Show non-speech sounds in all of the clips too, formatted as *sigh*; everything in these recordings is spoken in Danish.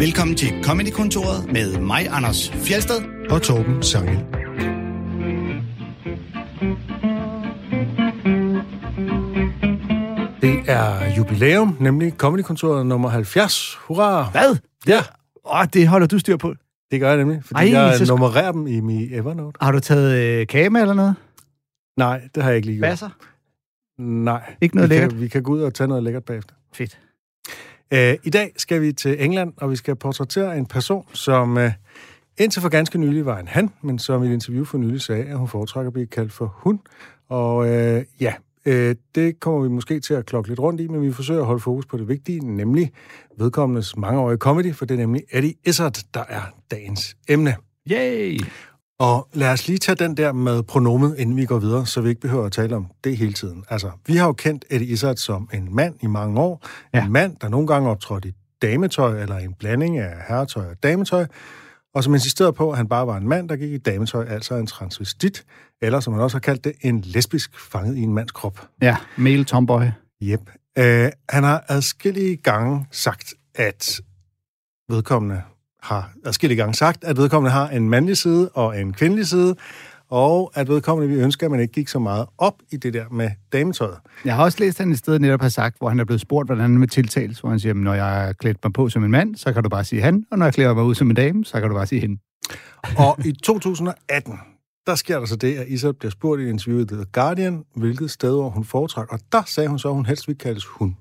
Velkommen til Comedy-kontoret med mig, Anders Fjelsted. og Torben Sangel. Det er jubilæum, nemlig Comedy-kontoret nummer 70. Hurra! Hvad? Ja, Åh, det holder du styr på. det gør jeg nemlig, fordi Ej, jeg så nummererer dem i min Evernote. Har du taget øh, kage med eller noget? Nej, det har jeg ikke lige gjort. Hvad så? Nej. Ikke noget vi lækkert? Kan, vi kan gå ud og tage noget lækkert bagefter. Fedt. Uh, I dag skal vi til England, og vi skal portrættere en person, som uh, indtil for ganske nylig var en han, men som i et interview for nylig sagde, at hun foretrækker at blive kaldt for hun. Og øh, ja, øh, det kommer vi måske til at klokke lidt rundt i, men vi forsøger at holde fokus på det vigtige, nemlig vedkommendes mangeårige comedy, for det er nemlig Eddie Izzard, der er dagens emne. Yay! Og lad os lige tage den der med pronomet, inden vi går videre, så vi ikke behøver at tale om det hele tiden. Altså, vi har jo kendt Eddie Izzard som en mand i mange år. Ja. En mand, der nogle gange optrådte i dametøj, eller en blanding af herretøj og dametøj, og som insisterede på, at han bare var en mand, der gik i dametøj, altså en transvestit, eller som man også har kaldt det, en lesbisk fanget i en mands krop. Ja, male tomboy. Yep. Uh, han har adskillige gange sagt, at vedkommende har adskillige gange sagt, at vedkommende har en mandlig side og en kvindelig side, og at vedkommende vi ønsker, at man ikke gik så meget op i det der med dametøjet. Jeg har også læst, at han et sted netop har sagt, hvor han er blevet spurgt, hvordan han med tiltales, hvor han siger, "Men når jeg klædt mig på som en mand, så kan du bare sige han, og når jeg klæder mig ud som en dame, så kan du bare sige hende. Og i 2018, der sker der så det, at Isa bliver spurgt i et interview i The Guardian, hvilket sted hvor hun foretrækker, og der sagde hun så, at hun helst vil kaldes hun.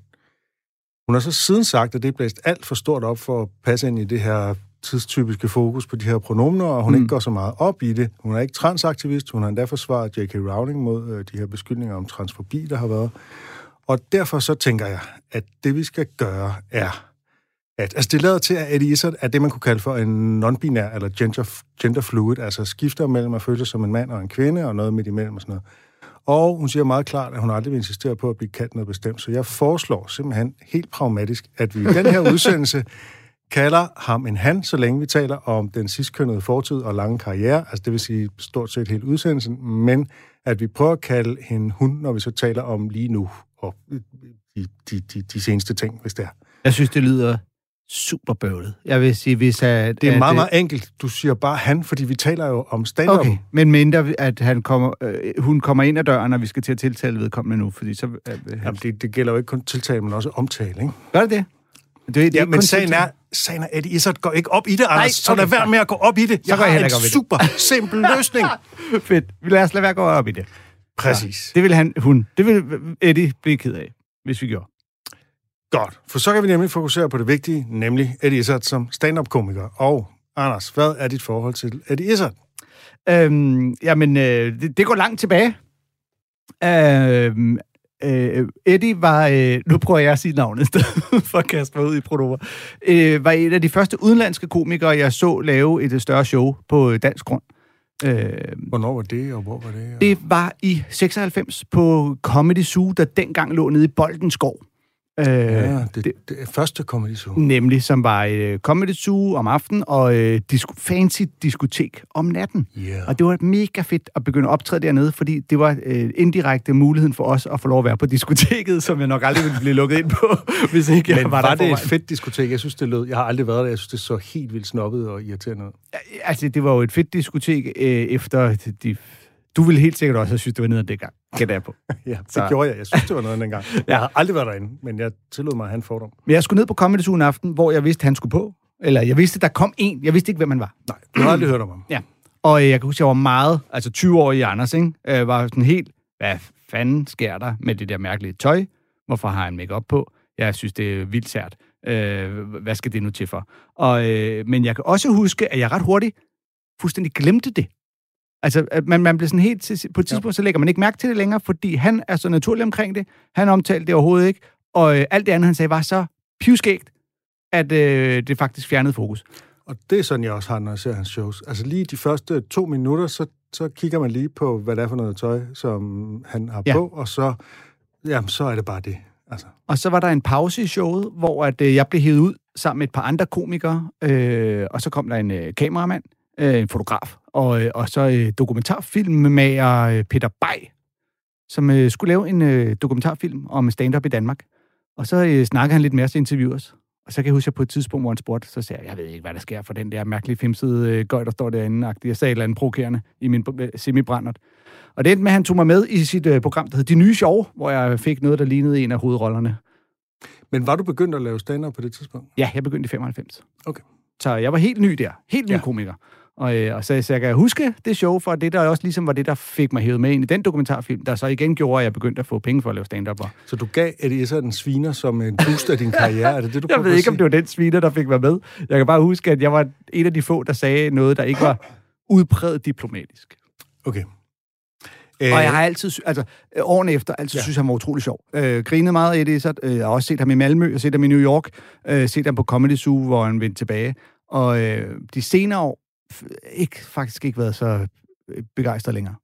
Hun har så siden sagt, at det er blæst alt for stort op for at passe ind i det her tidstypiske fokus på de her pronomener, og hun mm. ikke går så meget op i det. Hun er ikke transaktivist, hun har endda forsvaret J.K. Rowling mod øh, de her beskyldninger om transfobi, der har været. Og derfor så tænker jeg, at det vi skal gøre er, at altså det lader til, at Eddie Izzard er det, man kunne kalde for en non-binær eller gender, genderfluid, altså skifter mellem at føle sig som en mand og en kvinde, og noget midt imellem og sådan noget. Og hun siger meget klart, at hun aldrig vil insistere på at blive kaldt noget bestemt. Så jeg foreslår simpelthen helt pragmatisk, at vi i den her udsendelse *laughs* kalder ham en han, så længe vi taler om den sidstkønnede fortid og lange karriere, altså det vil sige stort set hele udsendelsen, men at vi prøver at kalde hende hun, når vi så taler om lige nu og de, de, de, de seneste ting, hvis det er. Jeg synes, det lyder super bøvlet. Jeg vil sige, hvis at... Det er at, meget, øh, meget enkelt. Du siger bare han, fordi vi taler jo om stand Okay, men mindre, at han kommer, øh, hun kommer ind ad døren, og vi skal til at tiltale vedkommende nu, fordi så... Øh, Jamen, det, det gælder jo ikke kun tiltale, men også omtale, ikke? gør det det? Det, det Ja, men sagen er, sagen er, at Izzard går ikke op i det, Anders. så okay, lad være med at gå op i det. Jeg går jeg har en super simpel *laughs* løsning. Fedt. Lad os lade være at gå op i det. Præcis. Det vil han, hun, det vil Eddie blive ked af, hvis vi gjorde. Godt, for så kan vi nemlig fokusere på det vigtige, nemlig Eddie Izzard som stand-up-komiker. Og Anders, hvad er dit forhold til Eddie Izzard? Øhm, jamen, øh, det, det går langt tilbage. Øhm, øh, Eddie var, øh, nu prøver jeg at sige navnet *laughs* for at kaste mig ud i pronomer, øh, var en af de første udenlandske komikere, jeg så lave et større show på dansk grund. Øh, Hvornår var det, og hvor var det? Og... det var i 96 på Comedy Zoo, der dengang lå nede i Boldenskov. Øh, Ja, det, det, det første comedy show. Nemlig, som var øh, comedy zoo om aftenen og øh, disco, fancy diskotek om natten. Yeah. Og det var mega fedt at begynde at optræde dernede, fordi det var øh, indirekte muligheden for os at få lov at være på diskoteket, som jeg nok aldrig ville blive lukket ind på, *laughs* hvis ikke jeg Men var, var, der det et fedt diskotek? Jeg synes, det lød... Jeg har aldrig været der. Jeg synes, det så helt vildt snobbet og irriterende ud. Altså, det var jo et fedt diskotek øh, efter de... Du ville helt sikkert også have synes, det var nede dengang, gætter jeg på. *laughs* Ja, det Så- gjorde jeg. Jeg synes, det var noget dengang. *laughs* Jeg har aldrig været derinde, men jeg tillod mig at have en fordom. Men jeg skulle ned på Comedy Zoo en aften, hvor jeg vidste, han skulle på. Eller jeg vidste, der kom en. Jeg vidste ikke, hvem han var. Nej, du har aldrig hørt om ham. Ja. Og øh, jeg kan huske, jeg var meget, altså 20 år i Anders, ikke? Øh, var sådan helt, hvad fanden sker der med det der mærkelige tøj? Hvorfor har han make op på? Jeg synes, det er vildt sært. Øh, hvad skal det nu til for? Og, øh, men jeg kan også huske, at jeg ret hurtigt fuldstændig glemte det. Altså, at man, man bliver sådan helt... Til, på et tidspunkt, så lægger man ikke mærke til det længere, fordi han er så naturlig omkring det. Han omtalte det overhovedet ikke. Og øh, alt det andet, han sagde, var så pivskægt, at øh, det faktisk fjernede fokus. Og det er sådan, jeg også har, når jeg ser hans shows. Altså lige de første to minutter, så, så kigger man lige på, hvad det er for noget tøj, som han har Ja. på, og så, jamen, så er det bare det. Altså, Og så var der en pause i showet, hvor at, øh, jeg blev hævet ud sammen med et par andre komikere, øh, og så kom der en øh, kameramand, øh, en fotograf, og, øh, og så øh, dokumentarfilmmager øh, Peter Bay, som øh, skulle lave en øh, dokumentarfilm om stand-up i Danmark. Og så øh, snakkede han lidt og interviewede os. Og så kan jeg huske, at på et tidspunkt, hvor han spurgte, så sagde jeg, jeg ved ikke, hvad der sker for den der mærkelige femside øh, gøj, der står derinde. Jeg sagde et eller andet provokerende i min øh, semibrændert. Og det endte med, at han tog mig med i sit øh, program, der hed De Nye Sjove, hvor jeg fik noget, der lignede en af hovedrollerne. Men var du begyndt at lave stand på det tidspunkt? Ja, jeg begyndte i 95. Okay. Så jeg var helt ny der. Helt ny ja. komiker. Og, øh, og så, så jeg kan huske det show, for det der også ligesom var det, der fik mig hævet med ind i den dokumentarfilm, der så igen gjorde, at jeg begyndte at få penge for at lave stand-up. Så du gav Eddie Izzard en sviner som en boost af din karriere? Er det det, du *laughs* Jeg ved ikke, om sige? det var den sviner, der fik mig med. Jeg kan bare huske, at jeg var en af de få, der sagde noget, der ikke var udpræget diplomatisk. Okay. Og jeg har altid, altså øh, årene efter, altid Ja. synes han var utrolig sjov. Øh, grinet meget af det, så øh, jeg har også set ham i Malmø, jeg har set ham i New York, øh, set ham på Comedy Zoo, hvor han vendte tilbage. Og øh, de senere år, ikke, faktisk ikke været så øh, begejstret længere.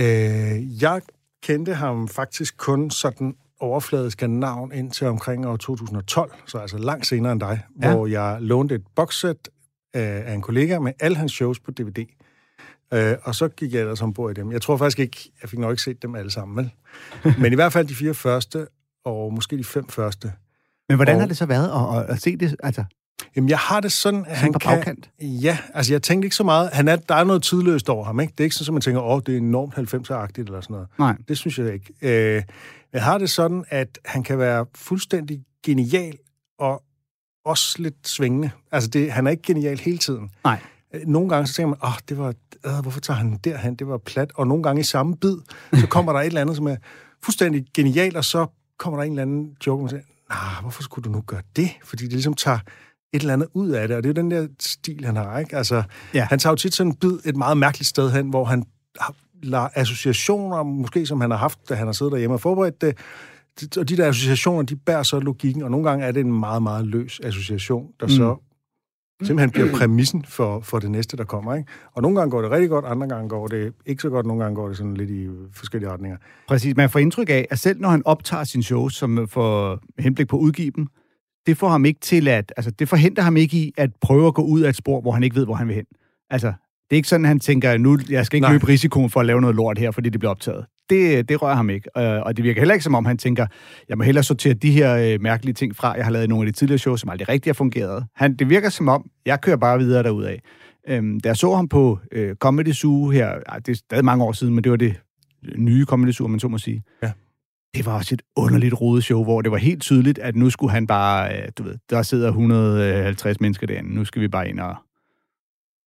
Øh, jeg kendte ham faktisk kun sådan overfladisk af navn indtil omkring år 2012, så altså langt senere end dig, ja. Hvor jeg lånte et boxset af, af en kollega med alle hans shows på DVD. Øh, og så gik jeg ellers ombord i dem. Jeg tror faktisk ikke, jeg fik nok ikke set dem alle sammen, vel? *laughs* Men i hvert fald de fire første, og måske de fem første. Men hvordan Og- har det så været at, at, at se det? Altså, Jamen, jeg har det sådan, at han han på kan... bagkant? Ja, altså jeg tænkte ikke så meget. Han er, der er noget tidløst over ham, ikke? Det er ikke sådan, at man tænker, åh, det er enormt 90'er-agtigt eller sådan noget. Nej. Det synes jeg ikke. Øh, jeg har det sådan, at han kan være fuldstændig genial og også lidt svingende. Altså, det, han er ikke genial hele tiden. Nej. Øh, Nogle gange så tænker man, åh, det var, øh, hvorfor tager han derhen? Det var plat. Og nogle gange i samme bid, så kommer der et eller andet, som er fuldstændig genialt, og så kommer der en eller anden joke, og man siger, nah, hvorfor skulle du nu gøre det? Fordi det ligesom tager et eller andet ud af det, og det er jo den der stil, han har, ikke? Altså, Ja. han tager jo tit sådan en bid et meget mærkeligt sted hen, hvor han lader associationer, måske som han har haft, da han har siddet derhjemme og forberedt det, og de der associationer, de bærer så logikken, og nogle gange er det en meget, meget løs association, der mm. så simpelthen bliver præmissen for, for det næste, der kommer. Ikke? Og nogle gange går det rigtig godt, andre gange går det ikke så godt, nogle gange går det sådan lidt i forskellige retninger. Præcis. Man får indtryk af, at selv når han optager sin show, som for henblik på at udgive dem, det får ham ikke til at, altså det forhindrer ham ikke i at prøve at gå ud af et spor, hvor han ikke ved, hvor han vil hen. Altså, det er ikke sådan, han tænker, nu jeg skal ikke Nej. løbe risikoen for at lave noget lort her, fordi det bliver optaget. Det, det rører ham ikke. Øh, Og det virker heller ikke som om, han tænker, jeg må hellere sortere de her øh, mærkelige ting fra, jeg har lavet nogle af de tidligere shows, som aldrig rigtig har fungeret. Han, det virker som om, jeg kører bare videre derudad. Øhm, da jeg så ham på øh, Comedy Zoo her, ej, det er stadig mange år siden, men det var det nye Comedy Zoo, man så må sige. Ja. Det var også et underligt rodet show, hvor det var helt tydeligt, at nu skulle han bare, øh, du ved, der sidder 150 mennesker derinde, nu skal vi bare ind og...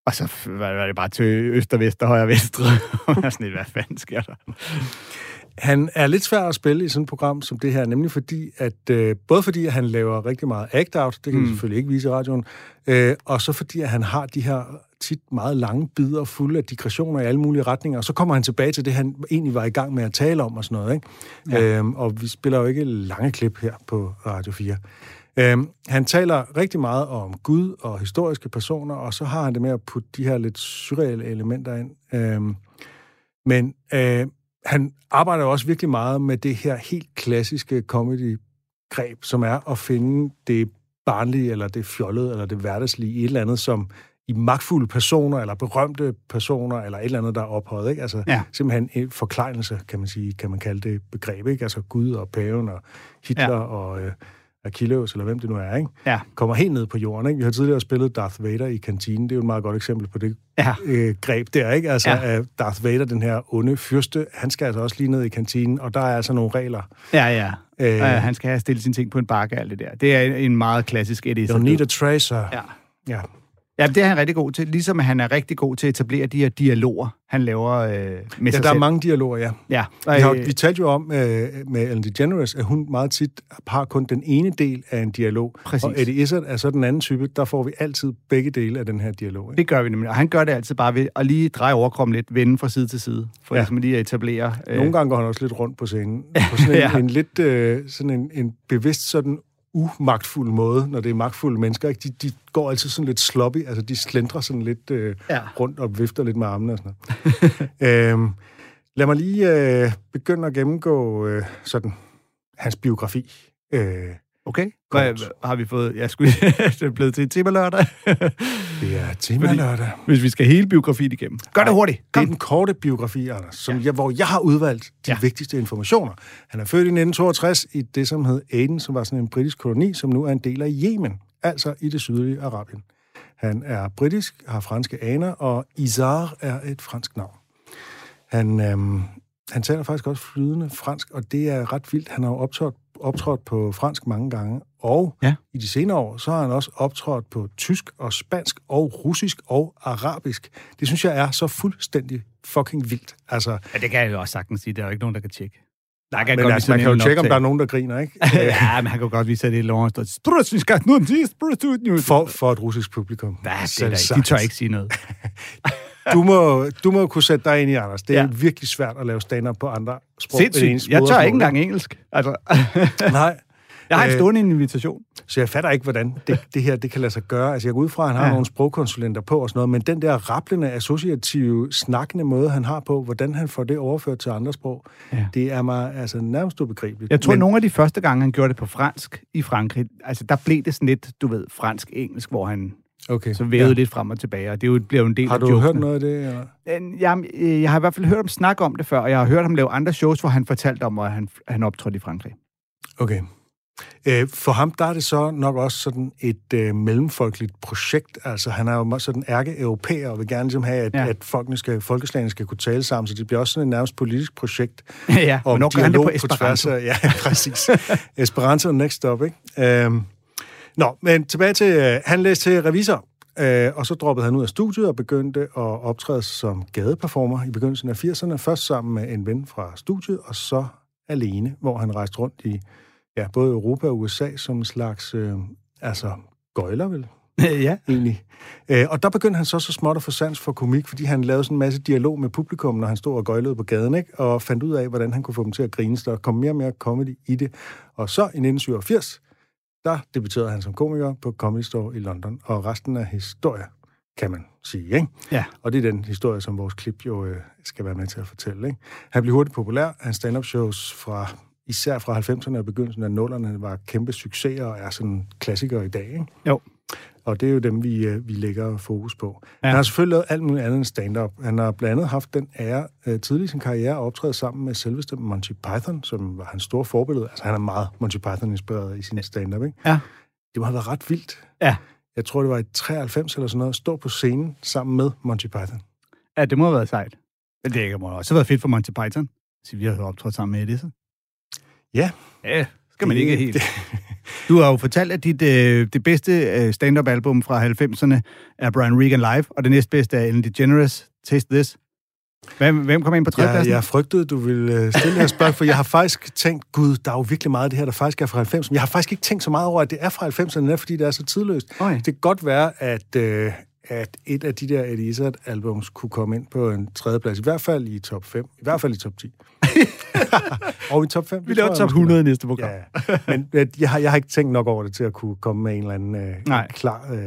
Og så var det bare til øst og vest og højre og venstre. *laughs* Og sådan lidt, hvad fanden sker der? Han er lidt svær at spille i sådan et program som det her, nemlig fordi, at øh, både fordi, at han laver rigtig meget act-out, det kan mm. vi selvfølgelig ikke vise i radioen, øh, og så fordi, at han har de her tit meget lange bidder fulde af digressioner i alle mulige retninger, og så kommer han tilbage til det, han egentlig var i gang med at tale om og sådan noget. Ikke? Ja. Øhm, og vi spiller jo ikke lange klip her på Radio 4. Øhm, han taler rigtig meget om Gud og historiske personer, og så har han det med at putte de her lidt surreale elementer ind. Øhm, men øh, han arbejder også virkelig meget med det her helt klassiske comedy-greb, som er at finde det barnlige, eller det fjollede, eller det hverdagslige i et eller andet, som i magtfulde personer, eller berømte personer, eller et eller andet, der er ophøjet. Ikke? Altså Ja. simpelthen en forklejnelse, kan man sige, kan man kalde det begreb. Ikke? Altså Gud og paven og Hitler ja. Og øh, Achilles, eller hvem det nu er. Ikke? Ja. Kommer helt ned på jorden. Ikke? Vi har tidligere spillet Darth Vader i kantinen. Det er jo et meget godt eksempel på det Ja. øh, greb der, ikke? Altså, ja. Darth Vader, den her onde fyrste, han skal altså også lige ned i kantinen, og der er altså nogle regler. Ja, ja. Øh, Øh, han skal have stillet sine ting på en bakke alt det der. Det er en, en meget klassisk Eddie you need a tracer. Ja. ja. Ja, det er han rigtig god til. Ligesom han er rigtig god til at etablere de her dialoger, han laver øh, med Ja, sig der er selv. mange dialoger, ja. Ja, Vi, har, vi talte jo om øh, med Ellen DeGeneres, at hun meget tit har kun den ene del af en dialog. Præcis. Og Eddie Izzard er så den anden type, der får vi altid begge dele af den her dialog. Ikke? det gør vi nemlig. Og han gør det altid bare ved at lige dreje overkroppen lidt, vende fra side til side, for Ja. ligesom lige at etablere... Øh, Nogle gange går han også lidt rundt på scenen. *laughs* På sådan en. Ja. en lidt øh, sådan en, en bevidst sådan umagtfuld måde, når det er magtfulde mennesker. Ikke? De, de går altid sådan lidt sloppy, altså de slendrer sådan lidt øh, ja. Rundt og vifter lidt med armene og sådan noget. *laughs* øhm, lad mig lige øh, begynde at gennemgå øh, sådan hans biografi. Øh, Okay. Hvad, har vi fået... Jeg skulle, *laughs* det er blevet til tema lørdag. *laughs* Det er tema lørdag. Hvis vi skal hele biografien igennem. Gør det hurtigt. Det er Kom. den korte biografi, Anders, som jeg, hvor jeg har udvalgt de Ja. ja. vigtigste informationer. Han er født i 1962 i det, som hed Aden, som var sådan en britisk koloni, som nu er en del af Yemen, altså i det sydlige Arabien. Han er britisk, har franske aner, og Izar er et fransk navn. Han, øhm, han taler faktisk også flydende fransk, og det er ret vildt. Han har jo optrådt, optrådt på fransk mange gange, og Ja. i de senere år, så har han også optrådt på tysk og spansk og russisk og arabisk. Det synes jeg er så fuldstændig fucking vildt. Altså, Ja, det kan jeg jo også sagtens sige. Der er jo ikke nogen, der kan tjekke. Der kan men godt altså, man kan jo tjekke, om der er nogen, der griner, ikke? *laughs* ja, men han kan jo godt vise, at det er lov, der står... For, for et russisk publikum. Hvad er det Selv der? De sagt. tør ikke sige noget. *laughs* Du må, du må kunne sætte dig ind i, Anders. Det er Ja. virkelig svært at lave stand-up på andre sprog. Sindssygt. Jeg tør ikke engang engelsk. Altså, *laughs* Nej. jeg har en Øh, stående invitation. Så jeg fatter ikke, hvordan det, det her det kan lade sig gøre. Altså, jeg går ud fra, at han har Ja. nogle sprogkonsulenter på og sådan noget, men den der rapplende, associative, snakkende måde, han har på, hvordan han får det overført til andre sprog, ja. det er mig altså nærmest ubegribeligt. Jeg tror, men, nogle af de første gange, han gjorde det på fransk i Frankrig, altså der blev det sådan lidt, du ved, fransk-engelsk, hvor han okay. så vævede ja. lidt frem og tilbage, og det er jo- bliver jo en del Har af du jokene. hørt noget af det? Eller? Øh, Jeg, øh, jeg har i hvert fald hørt ham snakke om det før, og jeg har hørt ham lave andre shows, hvor han fortalte om, at han, han optrådte i Frankrig. Okay. Øh, For ham, der er det så nok også sådan et øh, mellemfolkeligt projekt. Altså, han er jo sådan ærke-europæer og vil gerne ligesom have, at, Ja. at folkene skal, folkeslagene skal kunne tale sammen, så det bliver også sådan et nærmest politisk projekt. *laughs* ja, om han det dialog på på tværs Esperanto? af... *laughs* Ja, præcis. Esperanto next stop, ikke? Øhm, nå, men tilbage til... Øh, han læste til revisor, øh, og så droppede han ud af studiet og begyndte at optræde som gadeperformer i begyndelsen af 80'erne. Først sammen med en ven fra studiet, og så alene, hvor han rejste rundt i ja, både Europa og USA som en slags... Øh, altså, gøjler vel? *laughs* ja. egentlig. Øh, og der begyndte han så så småt at få sans for komik, fordi han lavede sådan en masse dialog med publikum, når han stod og gøjlede på gaden, ikke? og fandt ud af, hvordan han kunne få dem til at grine, så der kom mere og mere comedy i det. Og så i 1987, der debuterede han som komiker på Comedy Store i London, og resten er historie, kan man sige. Ikke? Ja. Og det er den historie, som vores klip jo øh, skal være med til at fortælle. Ikke? Han blev hurtigt populær. Hans stand-up shows fra især fra 90'erne og begyndelsen af 0'erne var kæmpe succeser og er sådan klassikere i dag. Ikke? Jo. Og det er jo dem, vi, øh, vi lægger fokus på. Ja. Han har selvfølgelig lavet alt muligt andet end stand-up. Han har blandt andet haft den ære øh, tidlig i sin karriere at optræde sammen med selveste Monty Python, som var hans store forbillede. Altså han er meget Monty Python-inspireret i sin stand-up. Ikke? Ja. Det må have været ret vildt. Ja. Jeg tror, det var i 93 eller sådan noget, at stå på scenen sammen med Monty Python. Ja, det må have været sejt. Men det må også have været fedt for Monty Python. Så vi har optrådt sammen med så. Ja. Ja, skal man ikke helt. *laughs* Du har jo fortalt, at dit, øh, det bedste øh, stand-up-album fra 90'erne er Brian Regan Live, og det næstbedste er Ellen DeGeneres, Taste This. Hvem, hvem kom ind på Jeg, tredjepladsen? jeg frygtede, du ville øh, stille det her spørgsmål, for jeg har faktisk tænkt, gud, der er jo virkelig meget af det her, der faktisk er fra 90'erne. Jeg har faktisk ikke tænkt så meget over, at det er fra 90'erne, netop fordi det er så tidløst. Oj. Det kan godt være, at, øh, at et af de der Eddie Izzard-albums kunne komme ind på en tredjeplads, i hvert fald i top 5, i hvert fald i top 10. *laughs* og i top 5. Vi laver top 100 i næste program. Ja, men jeg har, jeg har ikke tænkt nok over det til at kunne komme med en eller anden øh, Nej. klar øh,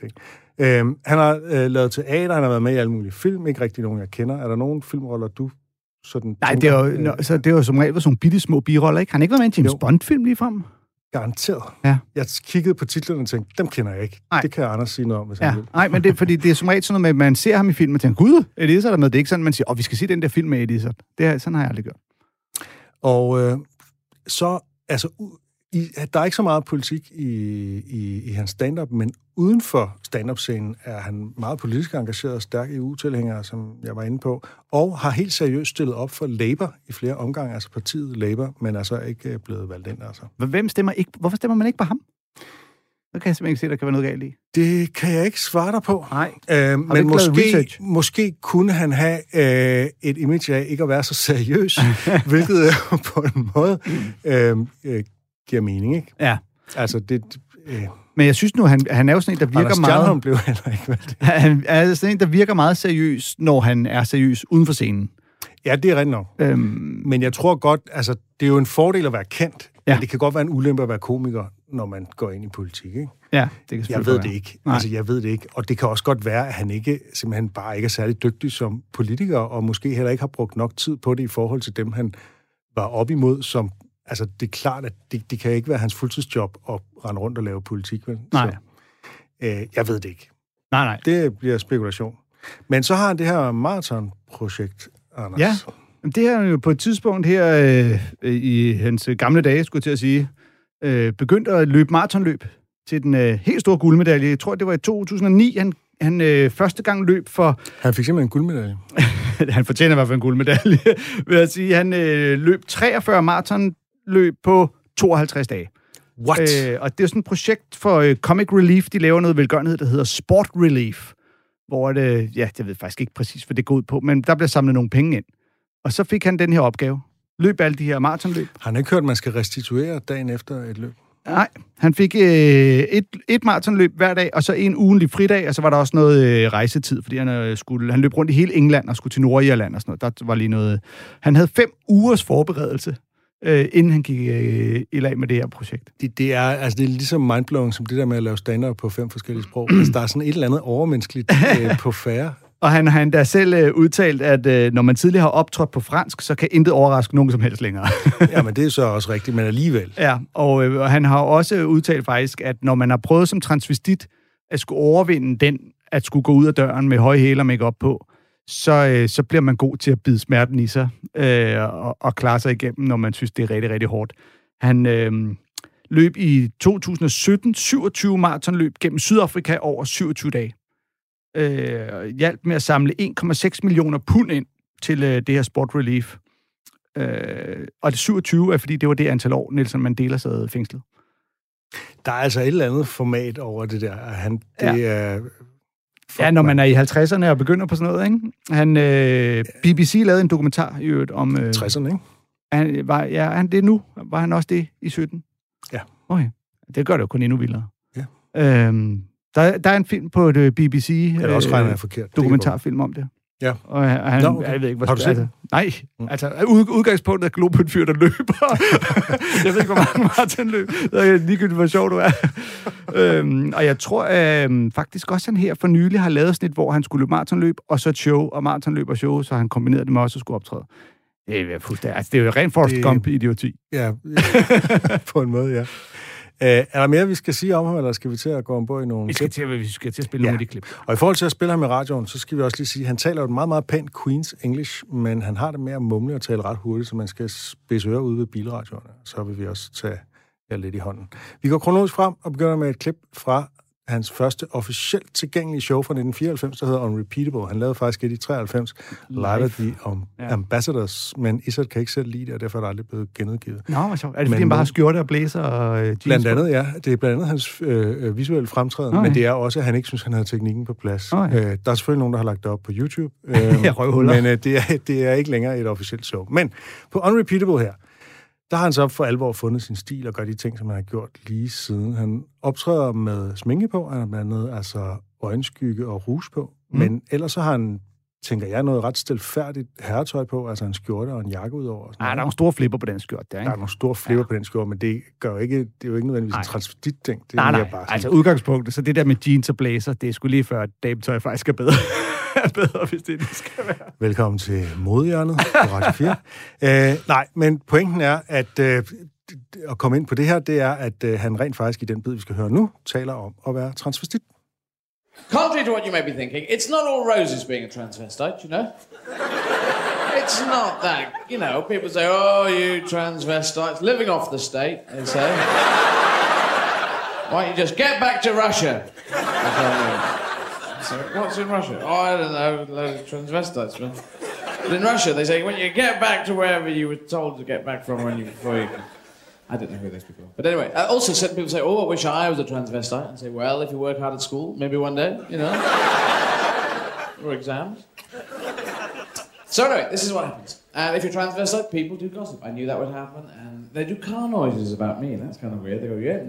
ting. Øhm, han har øh, lavet teater, han har været med i alle mulige film, ikke rigtig nogen, jeg kender. Er der nogen filmroller, du sådan Nej, det er, jo, øh, så det er jo som regel sådan nogle bitte små biroller, ikke? Har han ikke været med i en James. Bond-film lige frem? Garanteret? Ja. Jeg kiggede på titlerne og tænkte, dem kender jeg ikke. Nej. Det kan Anders sige noget om, hvis Ja. han vil. Nej, men det fordi det er som regel sådan noget med, at man ser ham i filmen og tænker, gud, Eddie Izzard er med. Det er ikke sådan, man siger, åh, vi skal se den der film med Izzard. Det er, sådan har jeg aldrig gjort. Og øh, så, altså, i, der er ikke så meget politik i, i, i hans stand-up, men uden for stand-up-scenen er han meget politisk engageret og stærk EU-tilhænger, som jeg var inde på, og har helt seriøst stillet op for Labour i flere omgange, altså partiet Labour, men er så ikke øh, blevet valgt ind, altså. Hvem stemmer ikke, hvorfor stemmer man ikke på ham? Det kan jeg simpelthen ikke se, der kan være noget galt i. Det kan jeg ikke svare dig på. Nej. Øh, men måske, måske kunne han have øh, et image af ikke at være så seriøs, *laughs* hvilket på en måde øh, øh, giver mening, ikke? Ja. Altså, det... Øh, Men jeg synes nu, han, han er jo sådan en, der virker Anders meget... Stjernholm blev heller ikke valgt. *laughs* Han er sådan en, der virker meget seriøs, når han er seriøs uden for scenen. Ja, det er rigtigt nok. Øhm, Men jeg tror godt, altså, det er jo en fordel at være kendt, Ja. men det kan godt være en ulempe at være komiker, når man går ind i politik, ikke? ja, det kan Jeg ved det være. ikke. Nej. Altså, jeg ved det ikke. Og det kan også godt være, at han ikke simpelthen bare ikke er særlig dygtig som politiker, og måske heller ikke har brugt nok tid på det i forhold til dem, han var op imod som altså, det er klart, at det, det kan ikke være hans fuldtidsjob at rende rundt og lave politik. Vel? Nej. Så, øh, jeg ved det ikke. Nej, nej. Det bliver spekulation. Men så har han det her maratonprojekt, Anders. Ja. Det her er jo på et tidspunkt her øh, i hans gamle dage, skulle jeg til at sige, øh, begyndt at løbe maratonløb til den øh, helt store guldmedalje. Jeg tror, det var i 2009, han, han øh, første gang løb for... Han fik simpelthen en guldmedalje. *laughs* han fortjener i hvert fald en guldmedalje, *laughs* vil jeg sige. Han øh, løb 43 maratonløb på 52 dage. What? Øh, og det er sådan et projekt for øh, Comic Relief. De laver noget velgørenhed, der hedder Sport Relief. Hvor det, ja, jeg ved faktisk ikke præcis, hvad det går ud på, men der bliver samlet nogle penge ind. Og så fik han den her opgave. Løb alle de her maratonløb. Har han ikke hørt, at man skal restituere dagen efter et løb? Nej, han fik øh, et, et maratonløb hver dag, og så en ugenlig fridag, og så var der også noget øh, rejsetid, fordi han, øh, skulle, han løb rundt i hele England og skulle til Nordirland og sådan noget. Der var lige noget... Han havde fem ugers forberedelse, øh, inden han gik øh, i lag med det her projekt. Det, det, er, altså, det er ligesom mindblowing, som det der med at lave stand på fem forskellige sprog. altså, der er sådan et eller andet overmenneskeligt øh, *laughs* på færre. Og han har endda selv øh, udtalt, at øh, når man tidligere har optrådt på fransk, så kan intet overraske nogen som helst længere. *laughs* Jamen, det er så også rigtigt, men alligevel. ja, og, øh, og han har også udtalt faktisk, at når man har prøvet som transvestit at skulle overvinde den, at skulle gå ud af døren med høje hæle og make op på, så, øh, så bliver man god til at bide smerten i sig øh, og, og klare sig igennem, når man synes, det er rigtig, rigtig hårdt. Han øh, løb i 2017 27 maratonløb gennem Sydafrika over 27 dage. Øh, hjalp med at samle 1,6 millioner pund ind til øh, det her Sport Relief. Øh, og det 27 er, fordi det var det antal år, Nelson Mandela sad fængslet. Der er altså et eller andet format over det der. Han, det Ja. er... Ja, når man er i 50'erne og begynder på sådan noget, ikke? Han, øh, BBC lavede en dokumentar i øvrigt om... Øh, 60'erne, ikke? han, var, ja, han det nu? Var han også det i 17? Ja. Okay. Det gør det jo kun endnu vildere. Ja. Øhm, der, der er en film på et BBC... Eller også regner jeg forkert. Dokumentarfilm om det. Ja. Og han, Nå, okay. jeg ved ikke, hvor Har du set altså, Nej, altså ud, udgangspunktet er Glo på en fyr, der løber. *laughs* jeg ved ikke, hvor mange Martin løb. Det er ligegyldigt, hvor sjov du er. øhm, og jeg tror øhm, faktisk også, han her for nylig har lavet sådan et, hvor han skulle løbe maratonløb, og så et show, og maratonløb og show, så han kombinerede det med også at skulle optræde. Det er fuldstændig, altså det er jo rent Forrest Gump-idioti. Ja, *laughs* på en måde, ja. Uh, er der mere, vi skal sige om ham, eller skal vi til at gå ombord i nogle Vi skal til, vi skal til at spille Ja. nogle af de klip. Og i forhold til at spille ham i radioen, så skal vi også lige sige, at han taler jo et meget, meget pænt Queens English, men han har det med at mumle og tale ret hurtigt, så man skal spidse ører ude ved bilradioerne. Så vil vi også tage jer lidt i hånden. Vi går kronologisk frem og begynder med et klip fra hans første officielt tilgængelige show fra 1994, der hedder Unrepeatable. Han lavede faktisk et i 93, Live the um, Ja. Ambassadors, men Isat kan ikke selv lide det, og derfor er det aldrig blevet genudgivet. Nå, hvor sjovt. Er det, fordi Men han bare har skjorte og blæser og øh, jeans Blandt andet, ja. Det er blandt andet hans øh, øh, visuelle fremtræden, Okay. men det er også, at han ikke synes, han havde teknikken på plads. Okay. Øh, der er selvfølgelig nogen, der har lagt det op på YouTube, *laughs* øh, Ja, men øh, det, er, det er ikke længere et officielt show. Men på Unrepeatable her, der har han så for alvor fundet sin stil og gør de ting, som han har gjort lige siden. Han optræder med sminke på, han har blandt andet altså øjenskygge og rouge på, mm. men ellers så har han tænker jeg, noget ret stilfærdigt herretøj på, altså en skjorte og en jakke og sådan Nej, der er nogle store flipper på den skjort der, Der ikke? er nogle store flipper ja. på den skjorte, men det, gør jo ikke, det er jo ikke nødvendigvis en Nej. transvestit-ting. Det er Nej, nej. bare sådan, Altså udgangspunktet, så det der med jeans og blazer, det er sgu lige før, at dametøj faktisk er bedre. *laughs* er bedre, hvis det det skal være. Velkommen til Modehjørnet på Radio 4. *laughs* øh, nej, men pointen er, at øh, at komme ind på det her, det er, at øh, han rent faktisk i den bid, vi skal høre nu, taler om at være transvestit. Contrary to what you may be thinking, it's not all roses being a transvestite, you know? It's not that. You know, people say, oh, you transvestites, living off the state, they say. Why don't you just get back to Russia? So, what's in Russia? Oh, I don't know, of transvestites. But in Russia, they say, when you get back to wherever you were told to get back from when you, before you I don't know who those people are. But anyway, I also said people say, oh, I wish I was a transvestite. And say, well, if you work hard at school, maybe one day, you know. or exams. So anyway, this is what happens. And if you're transvestite, people do gossip. I knew that would happen. And they do car noises about me. That's kind of weird. They go, yeah.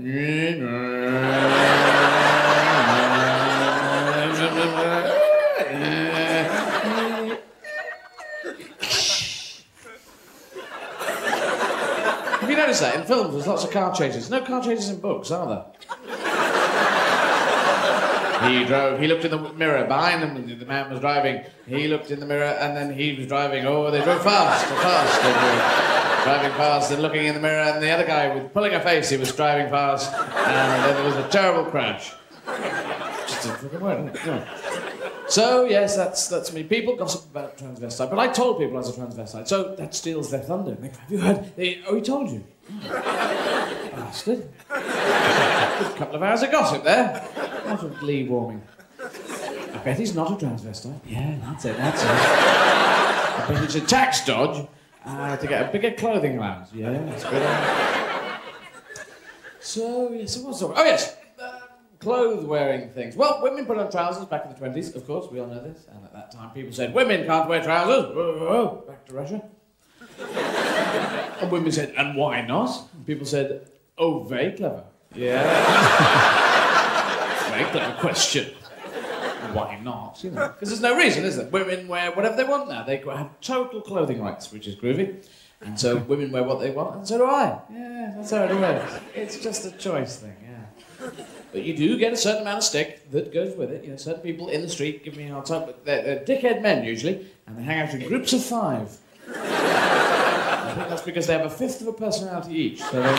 Have you noticed that in films? There's lots of car chases. No car chases in books, are there? *laughs* he drove. He looked in the mirror behind him. The man was driving. He looked in the mirror, and then he was driving. Oh, they drove fast, fast. They drove. driving fast and looking in the mirror, and the other guy with pulling a face, he was driving fast, and then there was a terrible crash. Just a fucking word, isn't it? Yeah. So yes, that's that's me. People gossip about transvestite, but I told people I was a transvestite, so that steals their thunder. Have you heard? They, oh, he told you. *laughs* Bastard. a couple of hours of gossip there. What a glee warming. I bet he's not a transvestite. Yeah, that's it, that's it. I bet it's a tax dodge uh, to get a bigger clothing allowance. Yeah, that's good. So, yes, it was. Oh, yes. Clothes wearing things. Well, women put on trousers back in the 20s, of course, we all know this. And at that time, people said, women can't wear trousers. Back to Russia. and women said, and why not? And people said, oh, very clever. Yeah. *laughs* very clever question. Why not? You know, because there's no reason, is there? Women wear whatever they want now. They have total clothing rights, which is groovy. And so women wear what they want, and so do I. Yeah, that's how it works. It's just a choice thing, yeah. But you do get a certain amount of stick that goes with it. You know, certain people in the street give me a hard time, but they're, they're dickhead men usually, and they hang out in groups of five. *laughs* I think that's because they have a fifth of a personality each. So *laughs*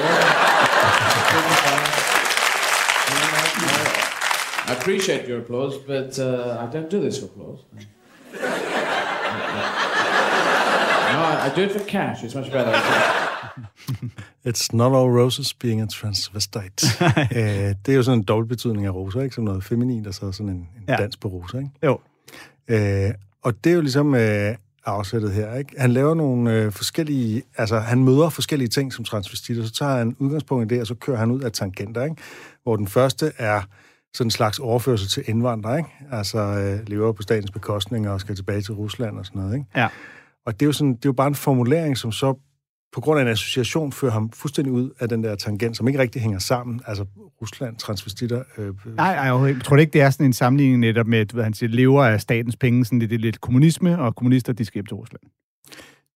I appreciate your applause, but uh, I don't do this for applause. *laughs* No, I, I do it for cash. It's much better. *laughs* It's not all roses being a transvestite. *laughs* øh, det er jo sådan en dobbelt betydning af roser, ikke? Som noget feminin, og så sådan en, en ja. dans på roser, ikke? Jo. Øh, og det er jo ligesom øh, afsættet her, ikke? Han laver nogle øh, forskellige... Altså, han møder forskellige ting som transvestit, og så tager han udgangspunkt i det, og så kører han ud af tangenter, ikke? Hvor den første er sådan en slags overførsel til indvandrere, ikke? Altså, øh, lever på statens bekostning og skal tilbage til Rusland og sådan noget, ikke? Ja. Og det er jo, sådan, det er jo bare en formulering, som så på grund af en association fører ham fuldstændig ud af den der tangent, som ikke rigtig hænger sammen. Altså Rusland, transvestitter... Øh, Nej, nej, ikke. Jeg tror ikke, det er sådan en sammenligning netop med, ved, han siger, lever af statens penge, sådan lidt, det er lidt kommunisme, og kommunister, de skal hjem til Rusland.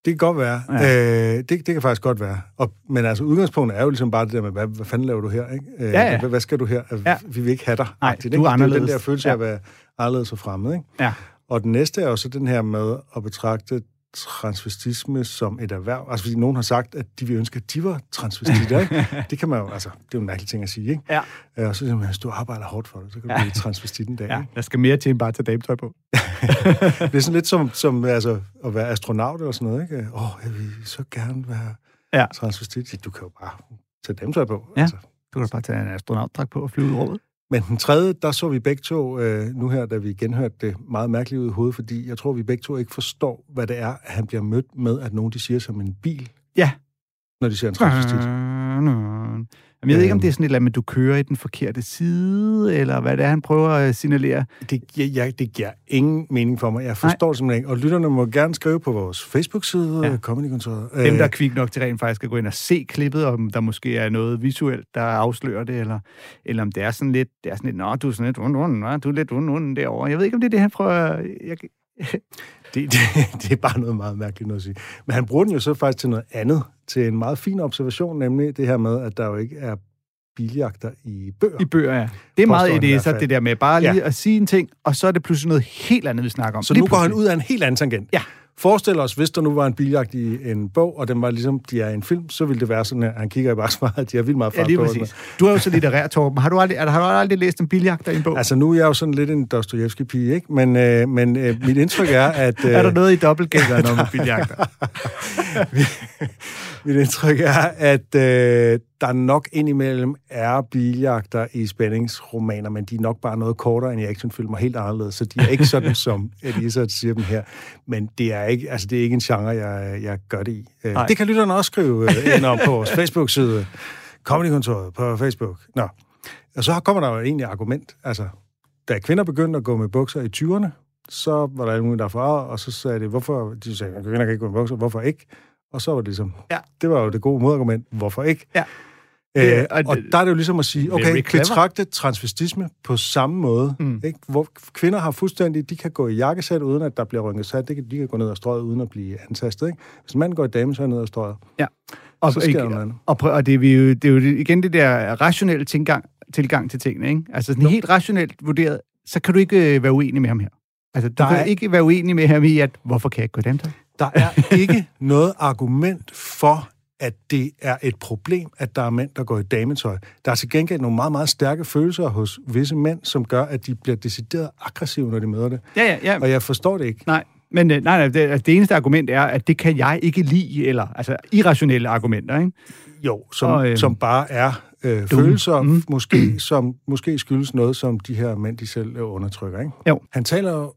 Det kan godt være. Ja. Øh, det, det kan faktisk godt være. Og, men altså, udgangspunktet er jo ligesom bare det der med, hvad, hvad fanden laver du her? Ikke? Øh, Ja, ja. Hvad, hvad skal du her? Ja. Vi vil ikke have dig. Nej, agtigt, du er ikke? Det er anderledes. den der følelse Ja. af at være anderledes og fremmed. Ikke? Ja. Og den næste er jo så den her med at betragte transvestisme som et erhverv. Altså, fordi nogen har sagt, at de vil ønske, at de var transvestitter, ikke? *laughs* Det kan man jo, altså, det er jo en mærkelig ting at sige, ikke? Ja. Øh, Og så siger man, hvis du arbejder hårdt for det, så kan du Ja. blive transvestit en dag, Ja, ikke? der skal mere til end bare at tage dametøj på. *laughs* Det er sådan lidt som, som altså, at være astronaut eller sådan noget, ikke? Åh, oh, jeg vil så gerne være Ja. transvestit. Du kan jo bare tage så på. Ja. Altså. Du kan bare tage en astronautdragt på og flyve ud i rummet. Men den tredje, der så vi begge to, øh, nu her, da vi genhørte det, meget mærkeligt ud i hovedet, fordi jeg tror, vi begge to ikke forstår, hvad det er, at han bliver mødt med, at nogen de siger som en bil, Ja. når de siger en transvestit. Jamen, jeg ved ikke, om Øhm. det er sådan et eller andet, du kører i den forkerte side, eller hvad det er, han prøver at signalere. Det, jeg, jeg, det giver ingen mening for mig. Jeg forstår Nej. det simpelthen ikke. Og lytterne må gerne skrive på vores Facebook-side, Ja. Comedykontoret. Dem, der er Øh, kvik nok til rent faktisk at gå ind og se klippet, om der måske er noget visuelt, der afslører det, eller, eller om det er sådan lidt, det er sådan lidt, nå, du er sådan lidt, und, nå, du er lidt und, und derovre. Jeg ved ikke, om det er det, han prøver... Jeg, *laughs* Det, det, *laughs* det er bare noget meget mærkeligt noget at sige. Men han bruger den jo så faktisk til noget andet, til en meget fin observation, nemlig det her med, at der jo ikke er biljagter i bøger. I bøger, ja. Det er meget det, fald. det der med bare lige Ja. at sige en ting, og så er det pludselig noget helt andet, vi snakker om. Så Lige nu går han pludselig. ud af en helt anden tangent. Ja. Forestil os, hvis der nu var en biljagt i en bog, og den var ligesom, de er i en film, så ville det være sådan, at han kigger i at de har vildt meget Ja, fart lige præcis. Du er jo så litterær, Torben. Har du aldrig, har du aldrig læst en biljagter i en bog? Altså, nu er jeg jo sådan lidt en Dostojevski-pige, ikke? Men, øh, men øh, mit indtryk er, at... Øh, *laughs* er der noget i dobbeltgængeren om biljagter? *laughs* Mit indtryk er, at øh, der nok indimellem er biljagter i spændingsromaner, men de er nok bare noget kortere end i actionfilm og helt anderledes, så de er ikke sådan, *laughs* som Elisa siger dem her. Men det er ikke, altså, det er ikke en genre, jeg, jeg gør det i. Øh, Nej. det kan lytterne også skrive øh, *laughs* ind om på vores Facebook-side, Comedykontoret på Facebook. Nå. Og så kommer der jo egentlig argument. Altså, da kvinder begyndte at gå med bukser i 20'erne, så var der alle mulige, der farvede, og så sagde det, hvorfor, de sagde, kvinder kan ikke gå med bukser, hvorfor ikke? Og så var det ligesom, Ja. det var jo det gode modargument, hvorfor ikke? Ja. Øh, Det- og, og der er det jo ligesom at sige, okay, betragte transvestisme på samme måde. Mm. Ikke? Hvor kvinder har fuldstændig, de kan gå i jakkesæt, uden at der bliver rynket sat. De kan, de kan gå ned og strøget, uden at blive antastet. Ikke? Hvis en mand går i damesøj ned og strøget, Og, så sker ikke- noget. Og, prøv, og det, er jo, det er jo igen det der rationelle tilgang, tilgang til tingene. Ikke? Altså sådan helt rationelt vurderet, så kan du ikke øh, være uenig med ham her. Altså, du Der kan er- ikke være uenig med ham i, at hvorfor kan jeg ikke gå dem til? Der er ikke *laughs* noget argument for, at det er et problem, at der er mænd, der går i dametøj. Der er til gengæld nogle meget, meget stærke følelser hos visse mænd, som gør, at de bliver decideret aggressive, når de møder det. Ja, ja, ja. Og jeg forstår det ikke. Nej, men øh, nej, nej, det, altså, det eneste argument er, at det kan jeg ikke lide, eller altså irrationelle argumenter, ikke? Jo, som, Og, øh, som bare er øh, følelser, mm. måske, som måske skyldes noget, som de her mænd, de selv øh, undertrykker. Ikke? Jo. Han taler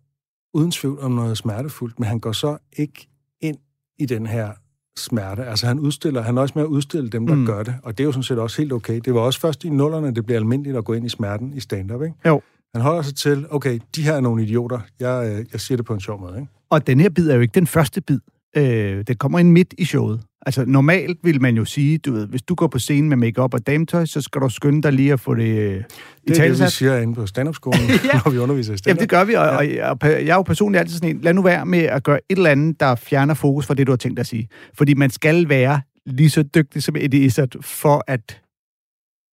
uden tvivl om noget smertefuldt, men han går så ikke ind i den her smerte. Altså han udstiller, han er også med at udstille dem, der Mm. gør det, og det er jo sådan set også helt okay. Det var også først i nullerne, det blev almindeligt at gå ind i smerten i stand-up, ikke? Jo. Han holder sig til, okay, de her er nogle idioter. Jeg, øh, jeg siger det på en sjov måde, ikke? Og den her bid er jo ikke den første bid. Øh, det kommer ind midt i showet. Altså normalt vil man jo sige, du ved, hvis du går på scenen med makeup og dametøj, så skal du skynde dig lige at få det øh, Det er det, vi siger inde på stand-up-skolen, *laughs* *laughs* Ja. når vi underviser i stand-up. Jamen, det gør vi, og, og, og, og jeg er jo personligt altid sådan en, lad nu være med at gøre et eller andet, der fjerner fokus fra det, du har tænkt dig at sige. Fordi man skal være lige så dygtig som Eddie Izzard, for at,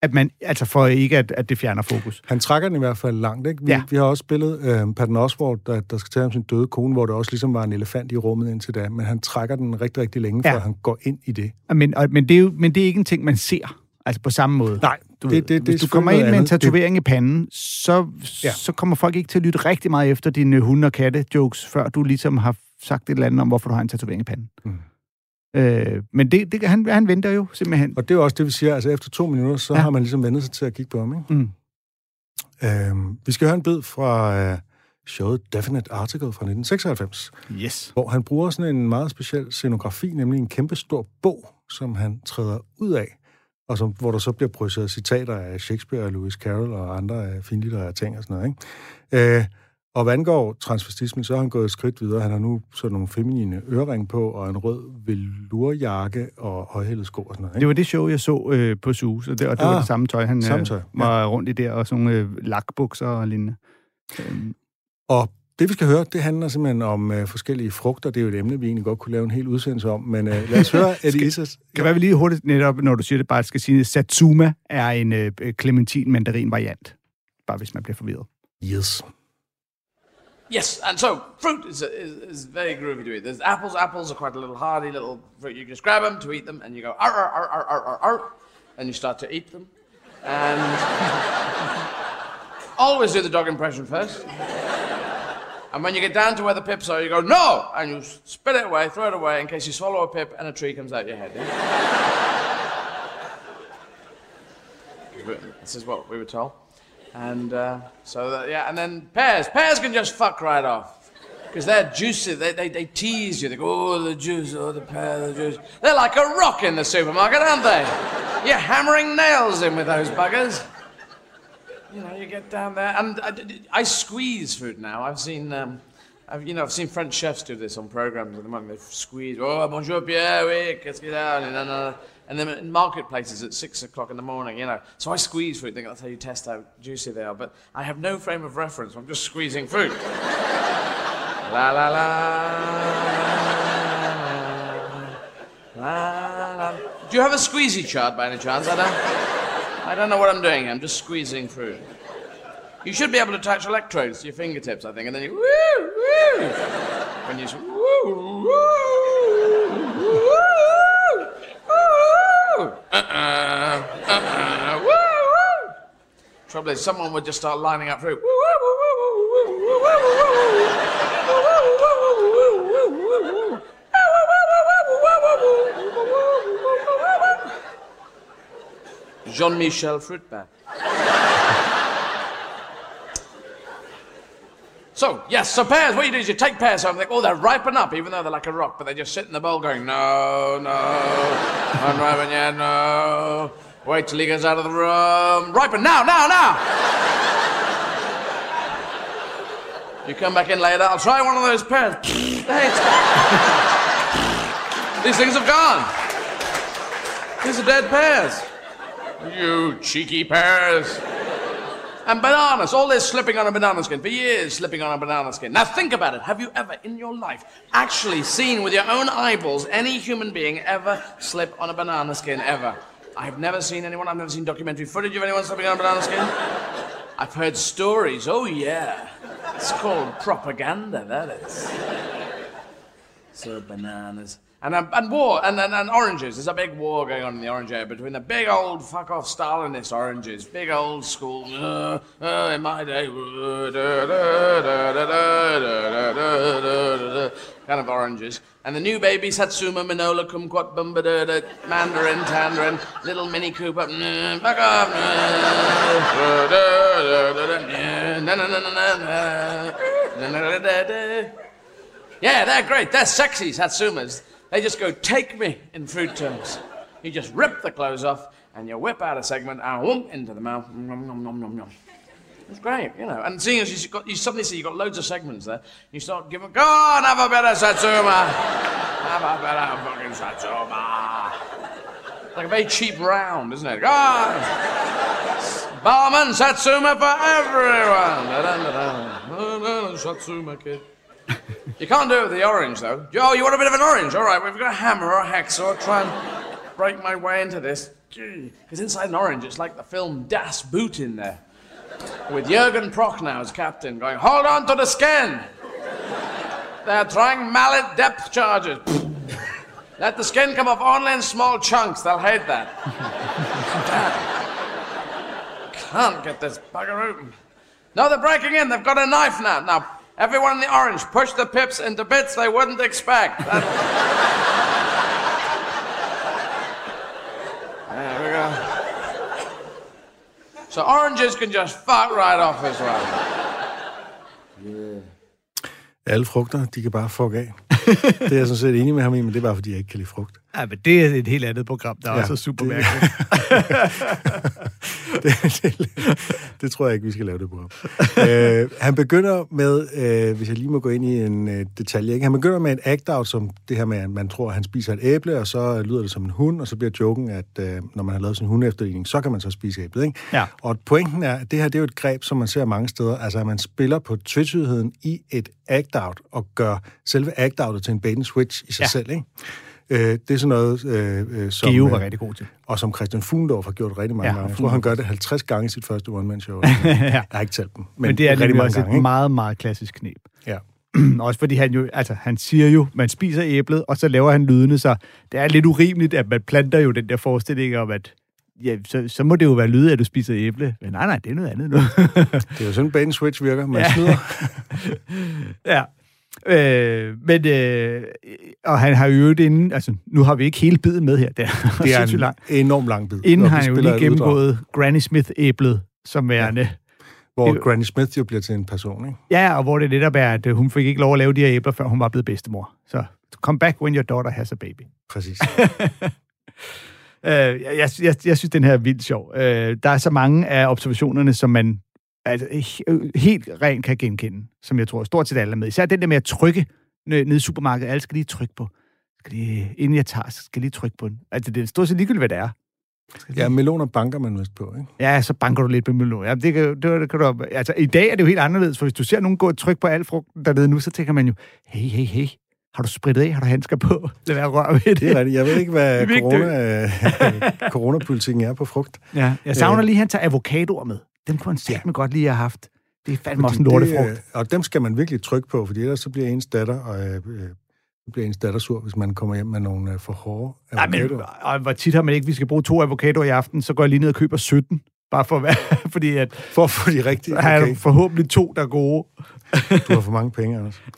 at man, altså for ikke, at, at det fjerner fokus. Han trækker den i hvert fald langt, ikke? Vi, Ja. vi har også spillet øh, Patton Oswalt, der, der skal tage om sin døde kone, hvor der også ligesom var en elefant i rummet indtil da, men han trækker den rigtig, rigtig længe, Ja. før han går ind i det. Men, og, men, det er jo, men det er ikke en ting, man ser, altså på samme måde. Nej, Du det, ved, det, det, hvis du kommer ind med en andet. tatovering i panden, så. Ja. så kommer folk ikke til at lytte rigtig meget efter dine hunde- og katte-jokes, før du ligesom har sagt et eller andet om, hvorfor du har en tatovering i panden. Mm. Øh, men det, det, han, han venter jo simpelthen. Og det er også det, vi siger, altså efter to minutter, så Ja. har man ligesom vendt sig til at kigge på ham, ikke? Mm. Øhm, vi skal høre en bid fra øh, showet Definite Article fra 1996, Yes. hvor han bruger sådan en meget speciel scenografi, nemlig en kæmpe stor bog, som han træder ud af, og som, hvor der så bliver projiceret citater af Shakespeare og Lewis Carroll og andre øh, finlitterære ting og sådan noget. Ikke? Øh, og hvad angår transvestismen, så har han gået et skridt videre. Han har nu sådan nogle feminine ørering på, og en rød velurjakke og højhældet sko og sådan noget. Ikke? Det var det show, jeg så øh, på Sus, og det, og det ah, var det samme tøj, han samme øh, tøj, var rundt i der, og sådan nogle øh, lakbukser og lignende. Øhm, Og det, vi skal høre, det handler simpelthen om øh, forskellige frugter. Det er jo et emne, vi egentlig godt kunne lave en hel udsendelse om. Men øh, lad os høre *laughs* Eddie Izzard. kan være, vi lige hurtigt netop, når du siger det, bare skal sige, at Satsuma er en øh, clementin-mandarin-variant. Bare hvis man bliver forvirret. Yes. Yes, and so fruit is, is, is very groovy to eat. There's apples. Apples are quite a little hardy little fruit. You just grab them to eat them, and you go ar ar ar ar ar ar, ar and you start to eat them. And *laughs* always do the dog impression first. And when you get down to where the pips are, you go no, and you spit it away, throw it away, in case you swallow a pip and a tree comes out your head. *laughs* this is what we were told. And uh, so, that, yeah, and then pears. Pears can just fuck right off. Because they're juicy. They, they, they tease you. They go, oh, the juice, oh, the pear, the juice. They're like a rock in the supermarket, aren't they? You're hammering nails in with those buggers. You know, you get down there. And I, I squeeze food now. I've seen, um, I've, you know, I've seen French chefs do this on programs with them. and They squeeze, oh, bonjour, Pierre, oui, qu'est-ce qu'il y a? And, then, in marketplaces at six o'clock in the morning, you know. So I squeeze food, think that's how you test how juicy they are. But I have no frame of reference. I'm just squeezing fruit. *laughs* la la la. La, la. Do you have a squeezy chart by any chance? I don't, I don't know what I'm doing. I'm just squeezing fruit. You should be able to attach electrodes to your fingertips, I think, and then you woo woo. When you woo woo uh-uh, uh-uh, woo woo. Trouble is, someone would just start lining up fruit. Woo woo So, yes, so pears, what you do is you take pears home, and oh, they're ripen up, even though they're like a rock, but they just sit in the bowl going, no, no, unripen yet, no. Wait till he gets out of the room. Ripen now, now, now. you come back in later, I'll try one of those pears. *laughs* These things have gone. These are dead pears. You cheeky pears. And bananas, all this slipping on a banana skin, for years slipping on a banana skin. Now think about it. Have you ever in your life actually seen with your own eyeballs any human being ever slip on a banana skin ever? I've never seen anyone, I've never seen documentary footage of anyone slipping on a banana skin. I've heard stories, oh yeah. It's called propaganda, that is. So bananas. And, a, and war, and, and, and oranges. There's a big war going on in the orange area between the big old fuck off Stalinist oranges, big old school, uh, uh, in my day, kind of oranges. And the new baby Satsuma, Minola, Kumquat, Bumbadurda, Mandarin, Tandarin, Little Mini Cooper, fuck off. Yeah, they're great. They're sexy Satsumas. They just go, take me in food terms. You just rip the clothes off and you whip out a segment and whoom, into the mouth. Nom, nom, nom, nom, nom. It's great, you know. And seeing as you've got, you suddenly see you've got loads of segments there, you start giving, go on, have a better Satsuma. Have a better fucking Satsuma. Like a very cheap round, isn't it? Go on. Barman, Satsuma for everyone. Da-da-da-da. Satsuma kid. You can't do it with the orange, though. Oh, you want a bit of an orange? All right, we've got a hammer or a hacksaw. Try and break my way into this. Because inside an orange, it's like the film Das Boot in there. With Jurgen Prochnow as captain, going, hold on to the skin. They're trying mallet depth charges. Let the skin come off only in small chunks. They'll hate that. Can't get this bugger open. No, they're breaking in. They've got a knife now. Now, everyone in the orange, push the pips into bits they wouldn't expect. *laughs* There we go. So oranges can just fuck right off this one. Alle frugter, de kan bare fuck af. *laughs* det er jeg sådan set enig med ham i, men det er bare, fordi jeg ikke kan lide frugt. Ja, men det er et helt andet program, der ja, også er super *laughs* det- mærkeligt. det, det, det tror jeg ikke, vi skal lave det på. øh, han begynder med, øh, hvis jeg lige må gå ind i en øh, detalje, ikke? han begynder med et act-out, som det her med, at man tror, at han spiser et æble, og så lyder det som en hund, og så bliver joken, at øh, når man har lavet sin hundeefterligning, så kan man så spise æblet. Ikke? Ja. Og pointen er, at det her det er jo et greb, som man ser mange steder, altså at man spiller på tvetydigheden i et act-out, og gør selve act-outet til en bait switch i sig Ja. selv. Ikke? Øh, det er sådan noget, øh, øh, som... Geo var øh, rigtig god til. og som Christian Fuglendorf har gjort rigtig mange Ja, ja, gange. Jeg tror, han gør det 50 gange i sit første one-man-show. *laughs* Jeg har ikke talt dem. Men, Men det er rigtig mange også gange, et ikke? meget, meget klassisk knep. Ja. *clears throat* også fordi han jo, altså han siger jo, man spiser æblet, og så laver han lydene, så det er lidt urimeligt, at man planter jo den der forestilling om, at ja, så, så må det jo være lyde, at du spiser æble. Men nej, nej, det er noget andet nu. *laughs* Det er jo sådan, and switch virker. Man ja. snyder. *laughs* ja. Øh, men, øh, og han har jo øvet inden, altså nu har vi ikke hele biden med her, det er, *laughs* Det er en langt. enorm lang bid. Inden har han jo lige uddrag, gennemgået Granny Smith-æblet, som værende... Ja. Hvor det- Granny Smith jo bliver til en person, ikke? Ja, og hvor det netop er, at øh, hun fik ikke lov at lave de her æbler, før hun var blevet bedstemor. Så come back when your daughter has a baby. Præcis. *laughs* Øh, jeg, jeg, jeg, jeg synes, den her er vildt sjov. Øh, der er så mange af observationerne, som man altså, he- helt rent kan genkende, som jeg tror stort set alle er med. Især den der med at trykke ned i supermarkedet. Alle skal lige trykke på. Skal lige, inden jeg tager, så skal jeg lige trykke på den. Altså, det er stort set ligegyldigt, hvad det er. Lige- Ja, meloner banker man vist på, ikke? Ja, så banker du lidt med melon. Ja, det kan, det, det kan du, altså, I dag er det jo helt anderledes, for hvis du ser nogen gå og trykke på al frugt dernede nu, så tænker man jo, hey, hey, hey, har du spritet af? Har du handsker på? *laughs* Lad være røre ved det. Det er rigtigt. Jeg ved ikke, hvad *laughs* corona, *laughs* coronapolitikken er på frugt. Ja, jeg savner Øh. lige, at han tager avocadoer med. Dem kunne han sætte med godt lige have haft. Det er fandme også en Fordi det, lortefrugt. Og dem skal man virkelig trykke på, fordi ellers så bliver ens datter, og, øh, øh, bliver ens datter sur, hvis man kommer hjem med nogle øh, for hårde Nej, men avocadoer. og hvor tit har man ikke, vi skal bruge to avocadoer i aften, så går jeg lige ned og køber 17. Bare for at være, *laughs* fordi at For at få de rigtige. Okay. forhåbentlig to, der er gode. Du har for mange penge, Anders. *laughs*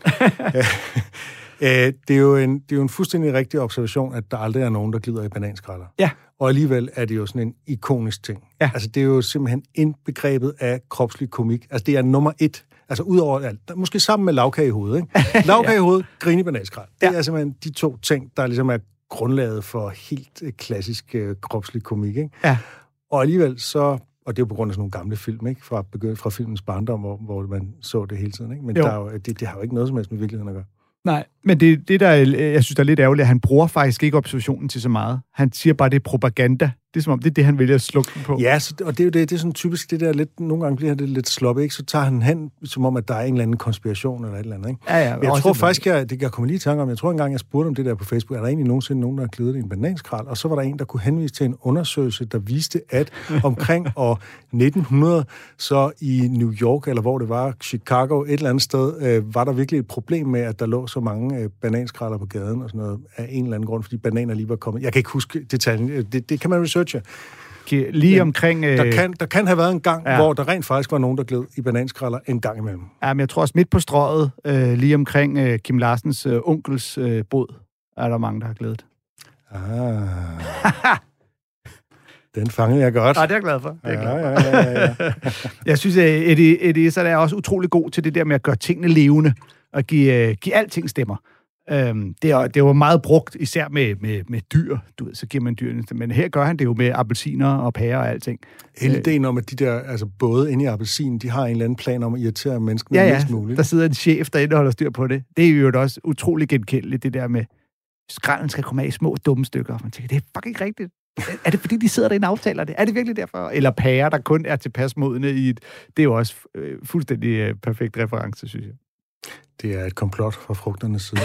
Øh, det, er jo en, det er jo en fuldstændig rigtig observation, at der aldrig er nogen, der glider i bananskralder. Ja. Og alligevel er det jo sådan en ikonisk ting. Ja. Altså, det er jo simpelthen indbegrebet af kropslig komik. Altså, det er nummer et. Altså, udover alt. Måske sammen med lavkage i hovedet, ikke? *laughs* Lavkage i hovedet, grin i bananskrald. Det Ja. er simpelthen de to ting, der ligesom er grundlaget for helt øh, klassisk øh, kropslig komik, ikke? Ja. Og alligevel så, og det er jo på grund af sådan nogle gamle film, ikke? Fra, begyndt fra filmens barndom, hvor, hvor man så det hele tiden, ikke? Men Jo. der er jo, det, det har jo ikke noget som helst med virkeligheden at gøre. Nej, men det, det der, øh, jeg synes, der er lidt ærgerligt, at han bruger faktisk ikke observationen til så meget. Han siger bare, det er propaganda Det er som om, det er det, han vælger at slukke den på. Ja, så, og det er jo det, det er sådan typisk det der lidt, nogle gange bliver det lidt sloppet, ikke? Så tager han hen, som om, at der er en eller anden konspiration eller et eller andet, ikke? Ja, ja, Men jeg tror faktisk, jeg, det jeg kommer lige i tanke om, jeg tror engang, jeg spurgte om det der på Facebook, er der egentlig nogensinde nogen, der har klædet i en bananskrald? Og så var der en, der kunne henvise til en undersøgelse, der viste, at *laughs* omkring år 1900, så i New York, eller hvor det var, Chicago, et eller andet sted, øh, var der virkelig et problem med, at der lå så mange øh, bananskralder på gaden og sådan noget, af en eller anden grund, fordi bananer lige var kommet. Jeg kan ikke huske detaljen, Øh, det, det kan man researche. Lige omkring... Øh, Der kan, der kan have været en gang, Ja. hvor der rent faktisk var nogen, der gled i bananskralder en gang imellem. Ja, men jeg tror også midt på strøget, øh, lige omkring øh, Kim Larsens øh, onkels øh, båd, er der mange, der har glædet. Ah. *laughs* Den fangede jeg godt. Ja, det er jeg glad for. Det er jeg glad for. ja, ja, ja, ja. *laughs* Jeg synes, at Eddie, Eddie Izzard er også utrolig god til det der med at gøre tingene levende, og give, øh, give alting stemmer. Øhm, det, er, det jo meget brugt, især med, med, med dyr. Du ved, så giver man dyrene. Men her gør han det jo med appelsiner og pærer og alting. Hele ideen om, at de der altså både inde i appelsinen, de har en eller anden plan om at irritere menneskene Ja, ja, mest muligt. der sidder en chef derinde og holder styr på det. Det er jo også utrolig genkendeligt, det der med, skralden skal komme af i små dumme stykker. Og man tænker, det er fucking ikke rigtigt. Er det fordi, de sidder derinde og aftaler det? Er det virkelig derfor? Eller pærer, der kun er tilpas modne i et... Det er jo også øh, fuldstændig øh, perfekt reference, synes jeg. Det er et komplot fra frugternes side.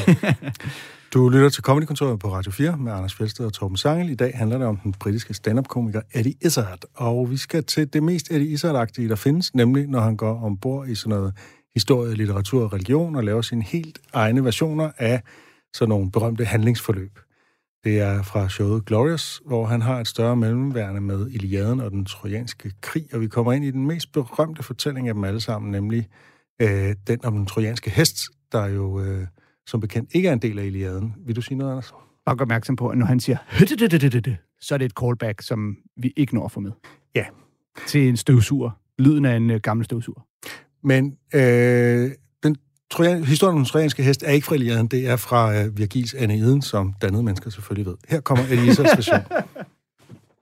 *laughs* du lytter til Comedykontoret på Radio 4 med Anders Fjeldsted og Torben Sangel. I dag handler det om den britiske stand-up-komiker Eddie Izzard. Og vi skal til det mest Eddie Izzard-agtige, der findes, nemlig når han går ombord i sådan noget historie, litteratur og religion og laver sine helt egne versioner af sådan nogle berømte handlingsforløb. Det er fra showet Glorious, hvor han har et større mellemværende med Iliaden og den trojanske krig, og vi kommer ind i den mest berømte fortælling af dem alle sammen, nemlig øh, den om den trojanske hest, der jo øh, som bekendt ikke er en del af Iliaden. Vil du sige noget, Anders? Bare gør opmærksom på, at når han siger, så er det et callback, som vi ikke når at få med. Ja. Til en støvsuger. Lyden af en øh, gammel støvsuger. Men øh, den trojan, historien om den trojanske hest er ikke fra Iliaden, det er fra øh, Virgils Aeneiden, som dannede mennesker selvfølgelig ved. Her kommer Elisas version. *laughs*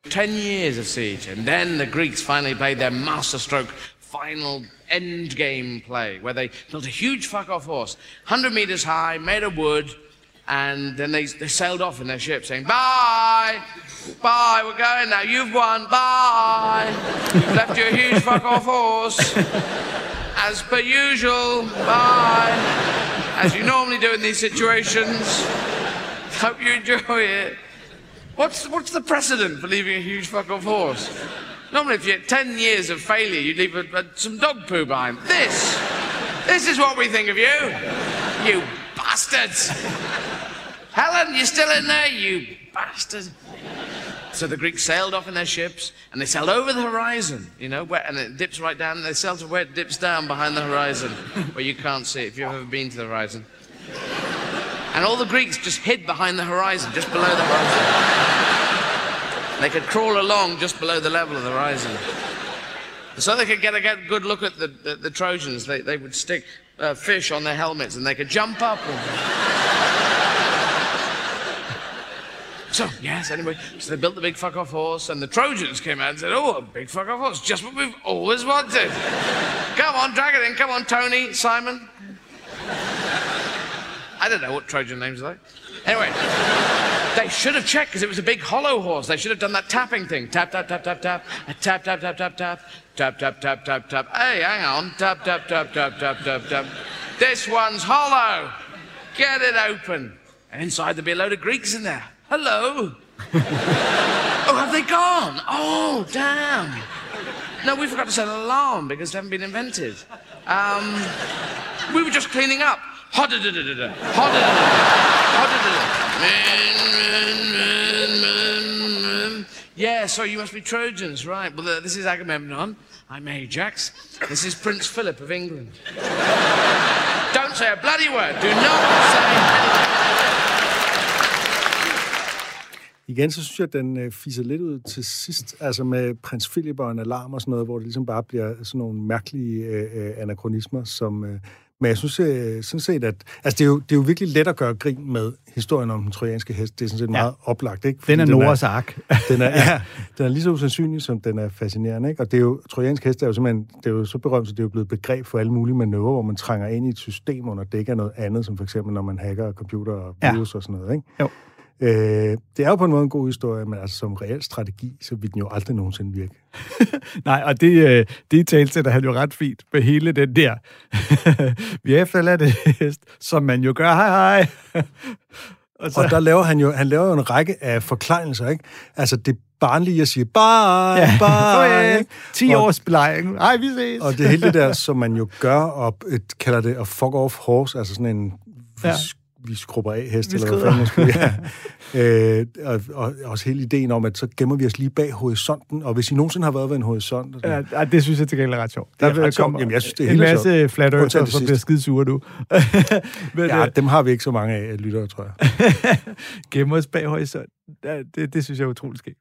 Ten years of siege, and then the Greeks finally played their masterstroke final end game play, where they built a huge fuck off horse, 100 meters high, made of wood, and then they, they sailed off in their ship saying, Bye! Bye, we're going now, you've won, bye! You've *laughs* left your huge fuck off horse. As per usual, bye! As you normally do in these situations. Hope you enjoy it. What's, what's the precedent for leaving a huge fuck off horse? Normally, if you had 10 years of failure, you'd leave a, a, some dog poo behind. This, this is what we think of you. You bastards. Helen, you still in there, you bastard? So the Greeks sailed off in their ships, and they sailed over the horizon, you know, where, and it dips right down, and they sailed to where it dips down behind the horizon, where you can't see it if you've ever been to the horizon. And all the Greeks just hid behind the horizon, just below the horizon. They could crawl along just below the level of the horizon. So they could get a good look at the, the, the Trojans. They, they would stick uh, fish on their helmets and they could jump up. *laughs* So, yes, anyway, so they built the big fuck off horse, and the Trojans came out and said, Oh, a big fuck off horse, just what we've always wanted. *laughs* come on, drag it in. Come on, Tony, Simon. I don't know what Trojan names are like. Anyway, they should have checked because it was a big hollow horse. They should have done that tapping thing. Tap, tap, tap, tap, tap. Tap, tap, tap, tap, tap. Tap, tap, tap, tap, tap. Hey, hang on. Tap, tap, tap, tap, tap, tap, tap. This one's hollow. Get it open. And inside there'd be a load of Greeks in there. Hello. oh, have they gone? Oh, damn. No, we forgot to set an alarm because they haven't been invented. Um, we were just cleaning up. Hodda-da-da-da-da. Hodda-da-da-da. Yeah, so you must be Trojans, right? Well, uh, this is Agamemnon. I'm Ajax. This is Prince Philip of England. Don't say a bloody word. Do not say Igen, så synes jeg, at den øh, fiser lidt ud til sidst, altså med prins Philip og en alarm og sådan noget, hvor det ligesom bare bliver sådan nogle mærkelige øh, øh anachronismer, som... Øh, men jeg synes øh, sådan set, at... Altså, det er, jo, det er jo virkelig let at gøre grin med historien om den trojanske hest. Det er sådan set meget oplagt, ikke? Den er Noras ark. *laughs* Den er, ja, den er lige så usandsynlig, som den er fascinerende. Ikke? Og det er jo, trojansk hest er jo simpelthen det er jo så berømt, så det er jo blevet begreb for alle mulige manøvrer, hvor man trænger ind i et system under dæk af noget andet, som for eksempel når man hacker computer og Ja. virus og sådan noget. Ikke? Jo. Øh, det er jo på en måde en god historie, men altså som reel strategi, så vil den jo aldrig nogensinde virke. *laughs* Nej, og det, øh, det talsætter han jo ret fint med hele den der. *laughs* vi efterlader det hest, som man jo gør. Hej, hej. *laughs* og, så, og der laver han jo, han laver jo en række af forklejninger, ikke? Altså det barnlige, jeg siger, bye, ja. bye. Ikke? 10 års belejring. Ej, vi ses. Og det hele det der, som man jo gør, og et, kalder det a fuck off horse, altså sådan en... Ja vi skrubber af hest, eller hvad man skulle. Ja. *laughs* Øh, og, og, også hele ideen om, at så gemmer vi os lige bag horisonten, og hvis I nogensinde har været ved en horisont... Ja, ja, det synes jeg til gengæld er ret sjovt. Der det er ret sjovt. Jamen, jeg synes, det er en masse flat earther, som bliver skide sure nu. *laughs* Men, ja, dem har vi ikke så mange af, lyttere, tror jeg. *laughs* gemmer os bag horisonten. Ja, det, det synes jeg er utroligt skægt.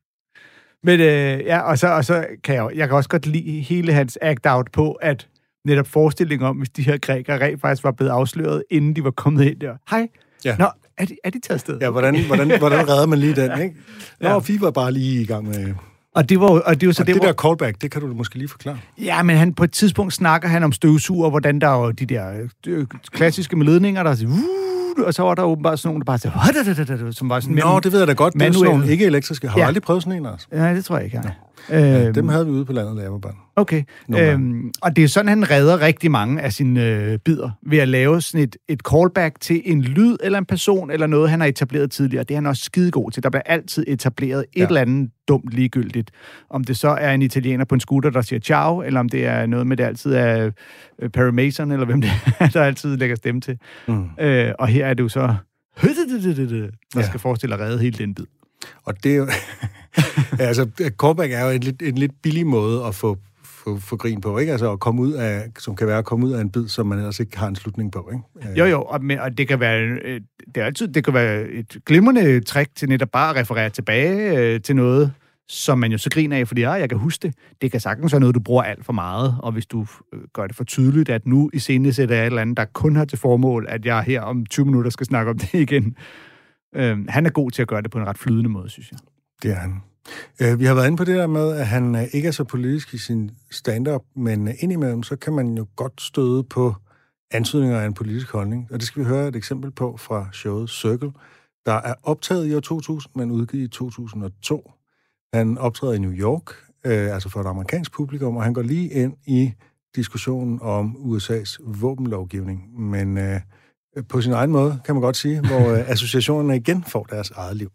Men øh, ja, og så, og så kan jeg, jeg kan også godt lide hele hans act-out på, at netop forestilling om, hvis de her grækere rent faktisk var blevet afsløret, inden de var kommet ind der. Hej, ja. Nå, er de, er de taget sted? Ja, hvordan, hvordan, *laughs* hvordan redder man lige den, ikke? Nå, ja. vi var bare lige i gang med... Og det var, og det var så og det, det der hvor... callback, det kan du måske lige forklare. Ja, men han på et tidspunkt snakker han om støvsuger, hvordan der er de der øh, klassiske med ledninger, der siger, og så var der åbenbart sådan nogen, der bare sagde, som var sådan Nå, det ved jeg da godt. Det er sådan nogle ikke elektriske. Har ja. aldrig prøvet sådan en, altså? Nej, det tror jeg ikke, jeg Ja, øhm, dem havde vi ude på landet, barn. Okay. Øhm, og det er sådan, han redder rigtig mange af sine øh, bidder, ved at lave sådan et, et callback til en lyd eller en person, eller noget, han har etableret tidligere. Det er han også skidegod til. Der bliver altid etableret et ja. eller andet dumt ligegyldigt. Om det så er en italiener på en scooter, der siger ciao, eller om det er noget med, det altid er øh, Perry Mason, eller hvem det er, *laughs* der altid lægger stemme til. Mm. Øh, og her er det jo så der skal forestille at redde hele den bid. Og det er jo... *laughs* altså, callback er jo en lidt, en lidt billig måde at få, få, få grin på, ikke? Altså at komme ud af, som kan være at komme ud af en bid, som man ellers ikke har en slutning på, ikke? Øh. Jo, jo, og, men, og det kan være, øh, det er altid, det kan være et glimrende trick til netop bare at referere tilbage øh, til noget, som man jo så griner af, fordi ja, jeg kan huske det. Det kan sagtens være noget, du bruger alt for meget, og hvis du øh, gør det for tydeligt, at nu i scene sætter jeg et eller andet, der kun har til formål, at jeg her om 20 minutter skal snakke om det igen. Øh, han er god til at gøre det på en ret flydende måde, synes jeg. Det er han. Øh, vi har været inde på det der med, at han øh, ikke er så politisk i sin stand-up, men øh, indimellem, så kan man jo godt støde på antydninger af en politisk holdning. Og det skal vi høre et eksempel på fra showet Circle, der er optaget i år 2000, men udgivet i 2002. Han optræder i New York, øh, altså for et amerikansk publikum, og han går lige ind i diskussionen om USA's våbenlovgivning. Men øh, på sin egen måde, kan man godt sige, hvor øh, associationerne igen får deres eget liv.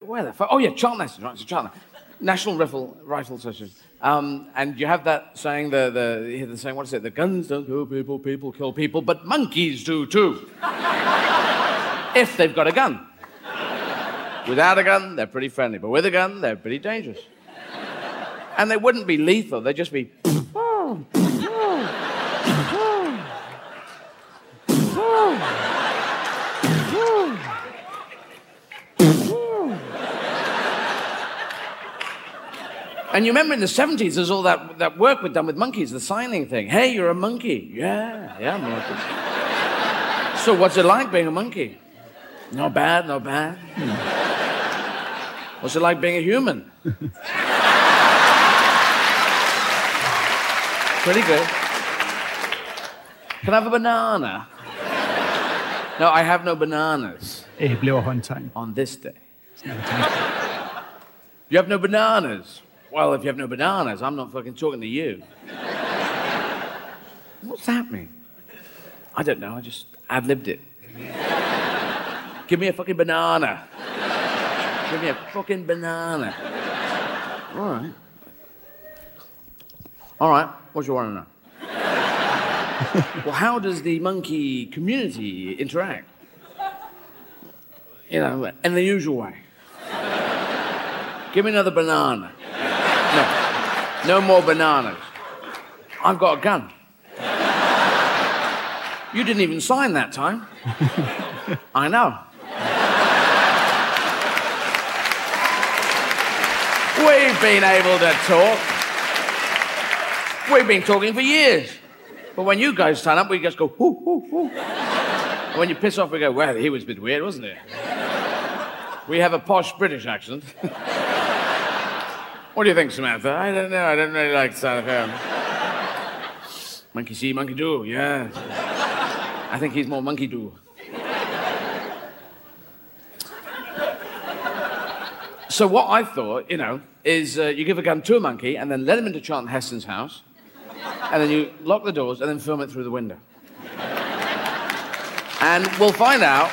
Where the fuck? Oh, yeah, Charlton, right, so Charlton. National Rifle, Rifle Association. Um, and you have that saying, the, the, the saying, what is it? The guns don't kill people, people kill people, but monkeys do too. if they've got a gun. Without a gun, they're pretty friendly, but with a gun, they're pretty dangerous. And they wouldn't be lethal, they'd just be. *laughs* And you remember in the 70s, there's all that, that work we'd done with monkeys, the signing thing. Hey, you're a monkey. Yeah, yeah, I'm a monkey. so, what's it like being a monkey? Not bad, not bad. Hmm. What's it like being a human? Pretty good. Can I have a banana? No, I have no bananas. On this day. You have no bananas. Well, if you have no bananas, I'm not fucking talking to you. What's that mean? I don't know. I just ad libbed it. Give me a fucking banana. Give me a fucking banana. All right. All right. What do you want to know? well, how does the monkey community interact? You know, in the usual way. Give me another banana. No. No more bananas. I've got a gun. You didn't even sign that time. I know. We've been able to talk. We've been talking for years. But when you guys turn up, we just go, whoo, whoo, whoo. And when you piss off, we go, well, he was a bit weird, wasn't he? We have a posh British accent. *laughs* What do you think, Samantha? I don't know. I don't really like Africa. monkey see, monkey do. Yeah. I think he's more monkey do. So what I thought, you know, is uh, you give a gun to a monkey and then let him into Charlton Heston's house, and then you lock the doors and then film it through the window. and we'll find out.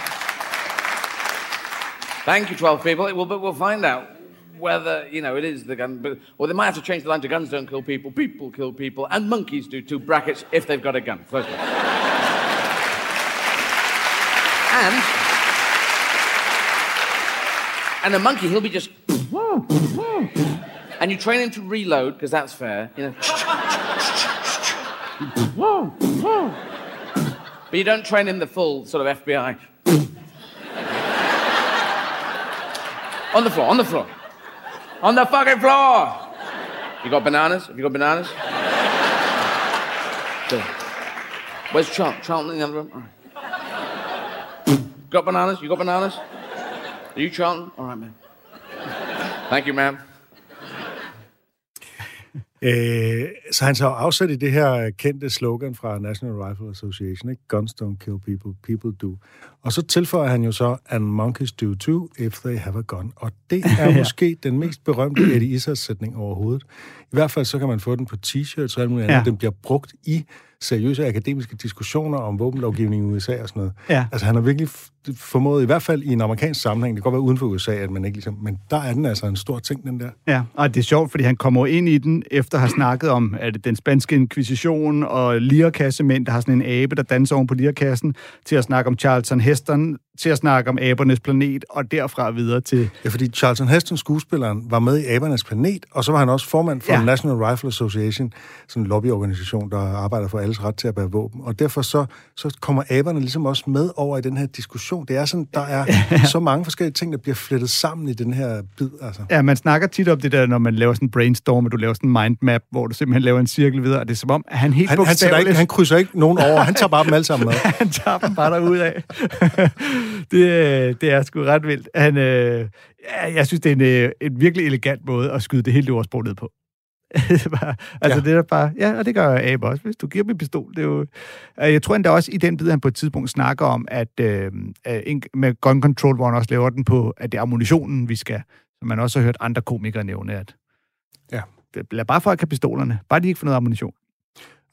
Thank you, 12 people. It will, but we'll find out whether, you know, it is the gun. But, or they might have to change the line to guns don't kill people, people kill people, and monkeys do two brackets if they've got a gun. One. and, and a monkey, he'll be just. And you train him to reload, because that's fair. You know. But you don't train him the full sort of FBI. on the floor, on the floor. On the fucking floor! You got bananas? Have you got bananas? Where's Charlton? Charlton in the other room? Got bananas? You got bananas? Are you Charlton? All right, man. Thank you, ma'am. Øh, så han så afsat i det her kendte slogan fra National Rifle Association, ikke? Guns don't kill people, people do. Og så tilføjer han jo så, and monkeys do too, if they have a gun. Og det er *laughs* ja. måske den mest berømte *clears throat* Eddie Izzard-sætning overhovedet. I hvert fald så kan man få den på t-shirts og alt muligt andet. Ja. Den bliver brugt i seriøse akademiske diskussioner om våbenlovgivning i USA og sådan noget. Ja. Altså han har virkelig formået, i hvert fald i en amerikansk sammenhæng, det kan godt være uden for USA, at man ikke ligesom, men der er den altså en stor ting, den der. Ja, og det er sjovt, fordi han kommer ind i den, efter at have snakket om at den spanske inkvisition og lirkassemænd, der har sådan en abe, der danser oven på lirkassen, til at snakke om Charlton Heston, til at snakke om abernes planet, og derfra videre til... Ja, fordi Charlton Heston, skuespilleren, var med i Abernes Planet, og så var han også formand for ja. National Rifle Association, sådan en lobbyorganisation, der arbejder for alles ret til at bære våben. Og derfor så, så kommer aberne ligesom også med over i den her diskussion. Det er sådan, der er ja. *laughs* så mange forskellige ting, der bliver flettet sammen i den her bid. Altså. Ja, man snakker tit om det der, når man laver sådan en brainstorm, og du laver sådan en mindmap, hvor du simpelthen laver en cirkel videre, og det er som om, at han helt han, han, sætter ikke, han krydser ikke nogen over, han tager bare dem alle sammen med. *laughs* han tager dem bare derud af. *laughs* det, det er sgu ret vildt. Han, øh, jeg synes, det er en, øh, en virkelig elegant måde at skyde det hele ordsprog ned på. *laughs* bare, altså, ja. det er bare... Ja, og det gør Abe også, hvis du giver mig en pistol. Det er jo, øh, jeg tror endda også i den bid, han på et tidspunkt snakker om, at øh, med gun control, hvor han også laver den på, at det er ammunitionen, vi skal... Som man også har hørt andre komikere nævne, at ja. lad bare folk have pistolerne. Bare de ikke får noget ammunition.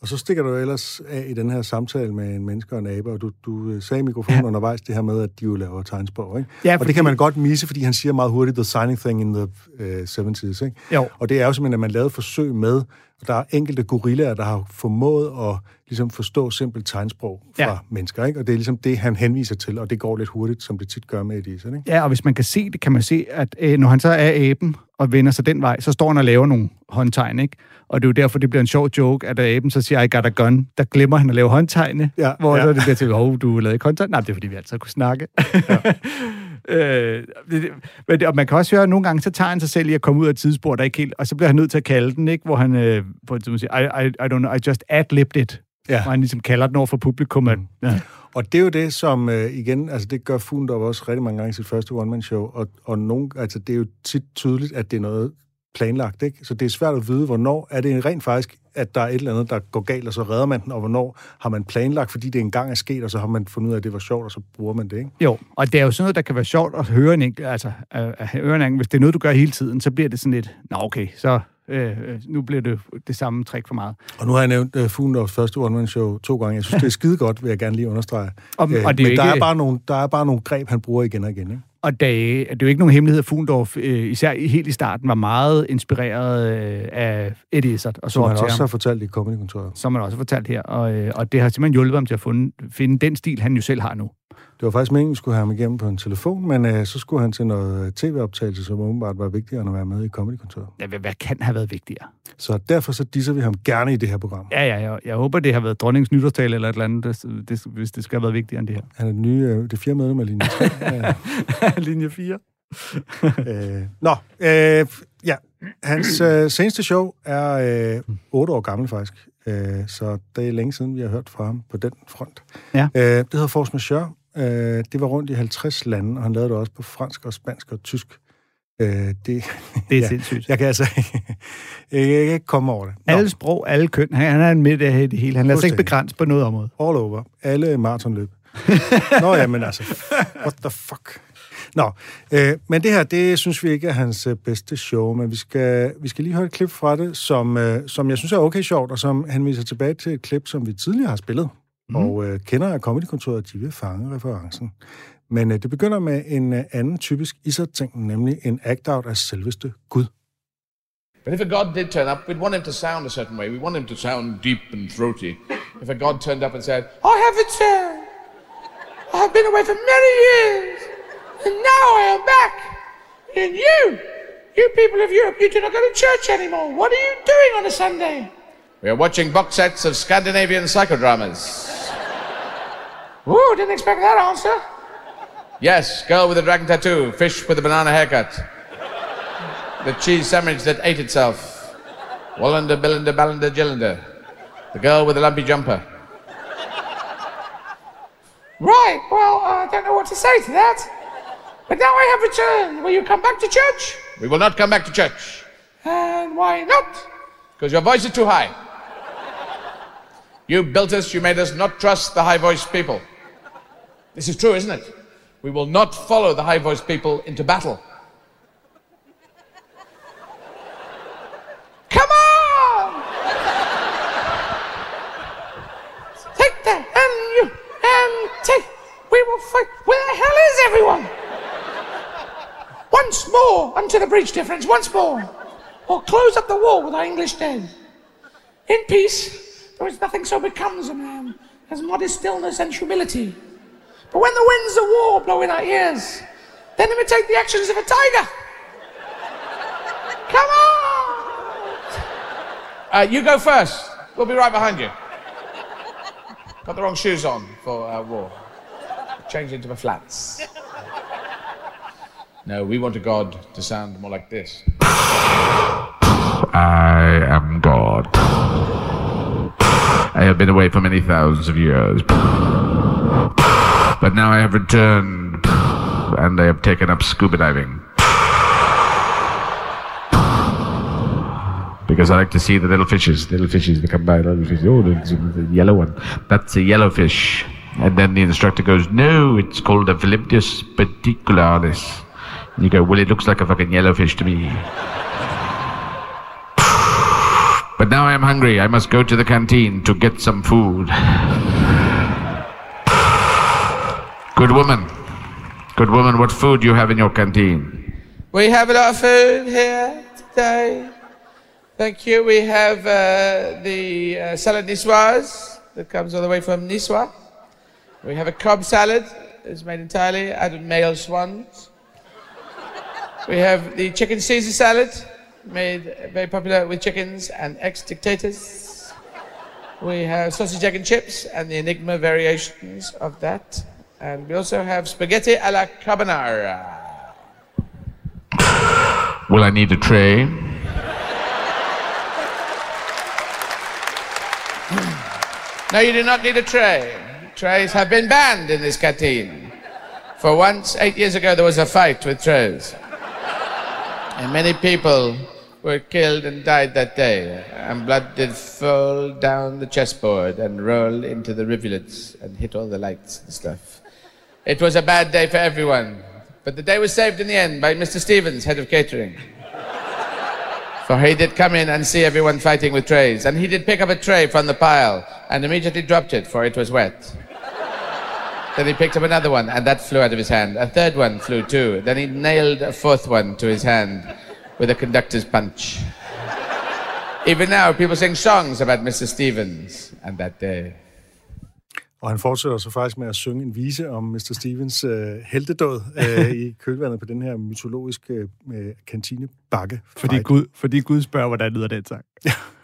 Og så stikker du ellers af i den her samtale med en menneske og en abe, og du, du sagde i mikrofonen ja. undervejs det her med, at de jo laver tegnsprog, ikke? Ja, fordi... Og det kan man godt misse, fordi han siger meget hurtigt, the signing thing in the uh, 70s, ikke? Jo. Og det er jo simpelthen, at man lavede forsøg med, der er enkelte gorillaer, der har formået at ligesom forstå simpelt tegnsprog fra ja. mennesker, ikke? Og det er ligesom det, han henviser til, og det går lidt hurtigt, som det tit gør med Edison, ikke? Ja, og hvis man kan se det, kan man se, at øh, når han så er aben og vender sig den vej, så står han og laver nogle håndtegn, ikke? Og det er jo derfor, det bliver en sjov joke, at aben så siger, I got a gun, der glemmer han at lave håndtegne, ja, hvor ja. så det bliver til, hov, du lavede ikke håndtegn. Nej, det er fordi, vi altid kunne snakke. Ja. *laughs* øh, det, men og man kan også høre, at nogle gange, så tager han sig selv i at komme ud af et tidsspor, der ikke helt, og så bliver han nødt til at kalde den, ikke? Hvor han, øh, på, som siger, I, I, I, don't know, I just ad-libbed it. Ja. Hvor han ligesom kalder den over for publikum. At, ja. Og det er jo det, som øh, igen, altså det gør Fundorf også rigtig mange gange i sit første one-man-show, og, og nogen, altså det er jo tit tydeligt, at det er noget planlagt, ikke? Så det er svært at vide, hvornår er det rent faktisk, at der er et eller andet, der går galt, og så redder man den, og hvornår har man planlagt, fordi det engang er sket, og så har man fundet ud af, at det var sjovt, og så bruger man det, ikke? Jo, og det er jo sådan noget, der kan være sjovt at høre en enkelt, altså at høre en enkelt. Hvis det er noget, du gør hele tiden, så bliver det sådan lidt, nå okay, så øh, nu bliver det det samme trick for meget. Og nu har jeg nævnt uh, Fundorfs første one-man-show to gange. Jeg synes, det er skide godt, vil jeg gerne lige understrege. Og, øh, og det er men ikke... der, er bare nogle, der er bare nogle greb, han bruger igen og igen, ikke? Og det, det er jo ikke nogen hemmelighed, at Fundorf, øh, især helt i starten, var meget inspireret øh, af Eddie Izzard. Og så Som han også har fortalt i Comedy-kontoret. Som han også har fortalt her. Og, øh, og det har simpelthen hjulpet ham til at finde, finde den stil, han jo selv har nu. Det var faktisk meningen, at vi skulle have ham igennem på en telefon, men øh, så skulle han til noget tv-optagelse, som åbenbart var vigtigere end at være med i Comedy-kontoret. Ja, hvad, hvad kan have været vigtigere? Så derfor så disser vi ham gerne i det her program. Ja, ja, jeg, jeg håber, det har været dronningens nytårstale eller et eller andet, det, det, hvis det skal have været vigtigere end det her. Han er den nye, øh, det fjerde medlem af linje 3. *laughs* linje 4. *laughs* øh, nå, øh, ja. Hans øh, seneste show er øh, 8 år gammel faktisk, øh, så det er længe siden, vi har hørt fra ham på den front. Ja. Øh, det hedder Force Majeure. Øh, det var rundt i 50 lande, og han lavede det også på fransk og spansk og tysk. Øh, det, *laughs* det er ja, sindssygt. Jeg kan altså *laughs* jeg kan ikke komme over det. Nå. Alle sprog, alle køn. Han, han er en midt af det hele. Han lader sig ikke begrænse på noget område. All over. Alle maratonløb. *laughs* Nå ja, men altså, what the fuck? Nå, øh, men det her, det synes vi ikke er hans øh, bedste show, men vi skal, vi skal lige høre et klip fra det, som, øh, som jeg synes er okay sjovt, og som henviser tilbage til et klip, som vi tidligere har spillet. Mm. Og øh, kender af Comedykontoret, de vil fange referencen. Men øh, det begynder med en øh, anden typisk isert-ting, nemlig en act-out af selveste Gud. But if a God did turn up, we'd want him to sound a certain way. We want him to sound deep and throaty. If a God turned up and said, I have returned. I have been away for many years, and now I am back. And you, you people of Europe, you do not go to church anymore. What are you doing on a Sunday? We are watching box sets of Scandinavian psychodramas. Ooh, didn't expect that answer. Yes, girl with a dragon tattoo, fish with a banana haircut. The cheese sandwich that ate itself. Wallander, Billander, Ballander, Gillander. The girl with the lumpy jumper. Right, well, uh, I don't know what to say to that. But now I have returned. Will you come back to church? We will not come back to church. And why not? Because your voice is too high. You built us, you made us not trust the high voiced people. This is true, isn't it? We will not follow the high voiced people into battle. Come on! Take that, and you, and take. We will fight. Where the hell is everyone? Once more unto the breach difference, once more. Or close up the wall with our English dead. In peace, there is nothing so becomes a man as modest stillness and humility. But when the winds of war blow in our ears, then imitate the actions of a tiger. Come on! Uh, you go first. We'll be right behind you. Got the wrong shoes on for uh, war. Change into the flats. No, we want a god to sound more like this. I am God. I have been away for many thousands of years. But now I have returned, and I have taken up scuba diving. Because I like to see the little fishes, little fishes that come by, little fishes. Oh, the yellow one. That's a yellow fish. And then the instructor goes, No, it's called a Philippus peticularis. And you go, Well, it looks like a fucking yellow fish to me. But now I am hungry. I must go to the canteen to get some food. Good woman. Good woman, what food do you have in your canteen? We have a lot of food here today. Thank you. We have uh, the uh, salad niçoise that comes all the way from Niçoise. We have a cob salad. It's made entirely out of male swans. We have the chicken Caesar salad, made very popular with chickens and ex-dictators. We have sausage, egg, and chips, and the enigma variations of that. And we also have spaghetti alla carbonara. Will I need a tray? no, you do not need a tray. Trays have been banned in this canteen. For once, eight years ago, there was a fight with trays. And many people were killed and died that day, and blood did fall down the chessboard and roll into the rivulets and hit all the lights and stuff. It was a bad day for everyone, but the day was saved in the end by Mr. Stevens, head of catering. For he did come in and see everyone fighting with trays, and he did pick up a tray from the pile and immediately dropped it, for it was wet. Then he picked up another one, and that flew out of his hand. A third one flew too. Then he nailed a fourth one to his hand with a conductor's punch. Even now, people sing songs about Mr. Stevens and that day. Og han fortsætter så faktisk med at synge en vise om Mr. Stevens øh, heltedåd øh, i *laughs* kølvandet på den her mytologiske øh, kantinebakke. Fordi Gud, fordi Gud spørger, hvordan lyder den sang.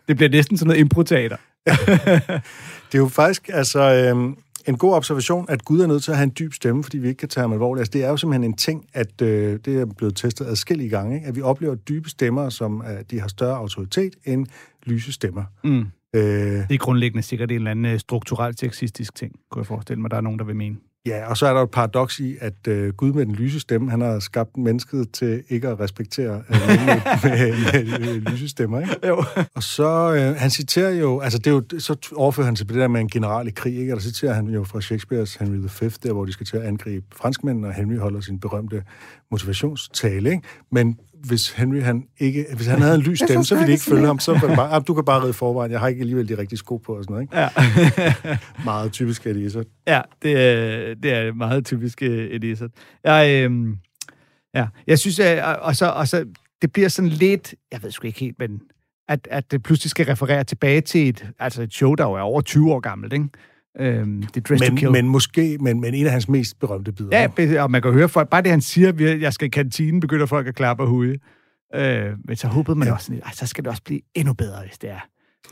Det bliver næsten sådan noget improteater. *laughs* Det er jo faktisk altså, øh, en god observation, at Gud er nødt til at have en dyb stemme, fordi vi ikke kan tage ham alvorligt. Altså, det er jo simpelthen en ting, at øh, det er blevet testet adskillige gange, ikke? at vi oplever dybe stemmer, som øh, de har større autoritet end lyse stemmer. Mm. Øh, Det er grundlæggende sikkert en eller anden øh, strukturelt sexistisk ting, kunne jeg forestille mig, der er nogen, der vil mene. Ja, og så er der et paradoks i, at øh, Gud med den lyse stemme, han har skabt mennesket til ikke at respektere øh, *laughs* med, med, med, med lyse stemmer, ikke? Jo. Og så, øh, han citerer jo, altså det er jo, så overfører han sig på det der med en general i krig, ikke? Og der citerer han jo fra Shakespeares Henry V, der hvor de skal til at angribe franskmændene, og Henry holder sin berømte motivationstale, ikke? Men hvis Henry han ikke, hvis han havde en lys stemme, så ville de ikke følge ham. Så var det bare, ah, du kan bare ride forvejen, jeg har ikke alligevel de rigtige sko på og sådan noget, ikke? Ja. *laughs* Meget typisk det, så. Ja, det er, det er meget typisk uh, Elisabeth. Jeg, øhm, ja, jeg synes, at, og, så, og så, det bliver sådan lidt, jeg ved sgu ikke helt, men at, at det pludselig skal referere tilbage til et, altså et show, der jo er over 20 år gammelt, ikke? Øhm, det Dress to Kill. Men, men måske, men, men en af hans mest berømte bidder. Ja, og man kan høre folk, bare det han siger, jeg skal i kantinen, begynder folk at klappe og hude. Øh, men så håbede man ja. også "Ej, så skal det også blive endnu bedre, hvis det er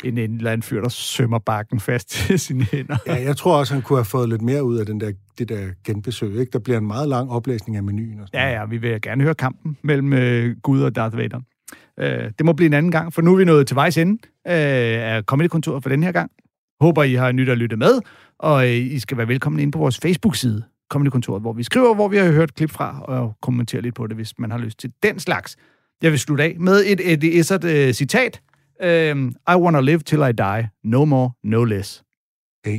en, en eller anden fyr, der sømmer bakken fast til *laughs* sine hænder. Ja, jeg tror også, han kunne have fået lidt mere ud af den der, det der genbesøg. Ikke? Der bliver en meget lang oplæsning af menuen. Og sådan Ja, ja, vi vil gerne høre kampen mellem øh, Gud og Darth Vader. Øh, det må blive en anden gang, for nu er vi nået til vejs ende øh, af Comedy-kontoret for den her gang. Håber, I har nyt at lytte med, og øh, I skal være velkomne ind på vores Facebook-side, Comedy-kontoret, hvor vi skriver, hvor vi har hørt klip fra, og kommenterer lidt på det, hvis man har lyst til den slags. Jeg vil slutte af med et Eddie Izzard øh, citat. Øh, I wanna live till I die. No more, no less. Hey.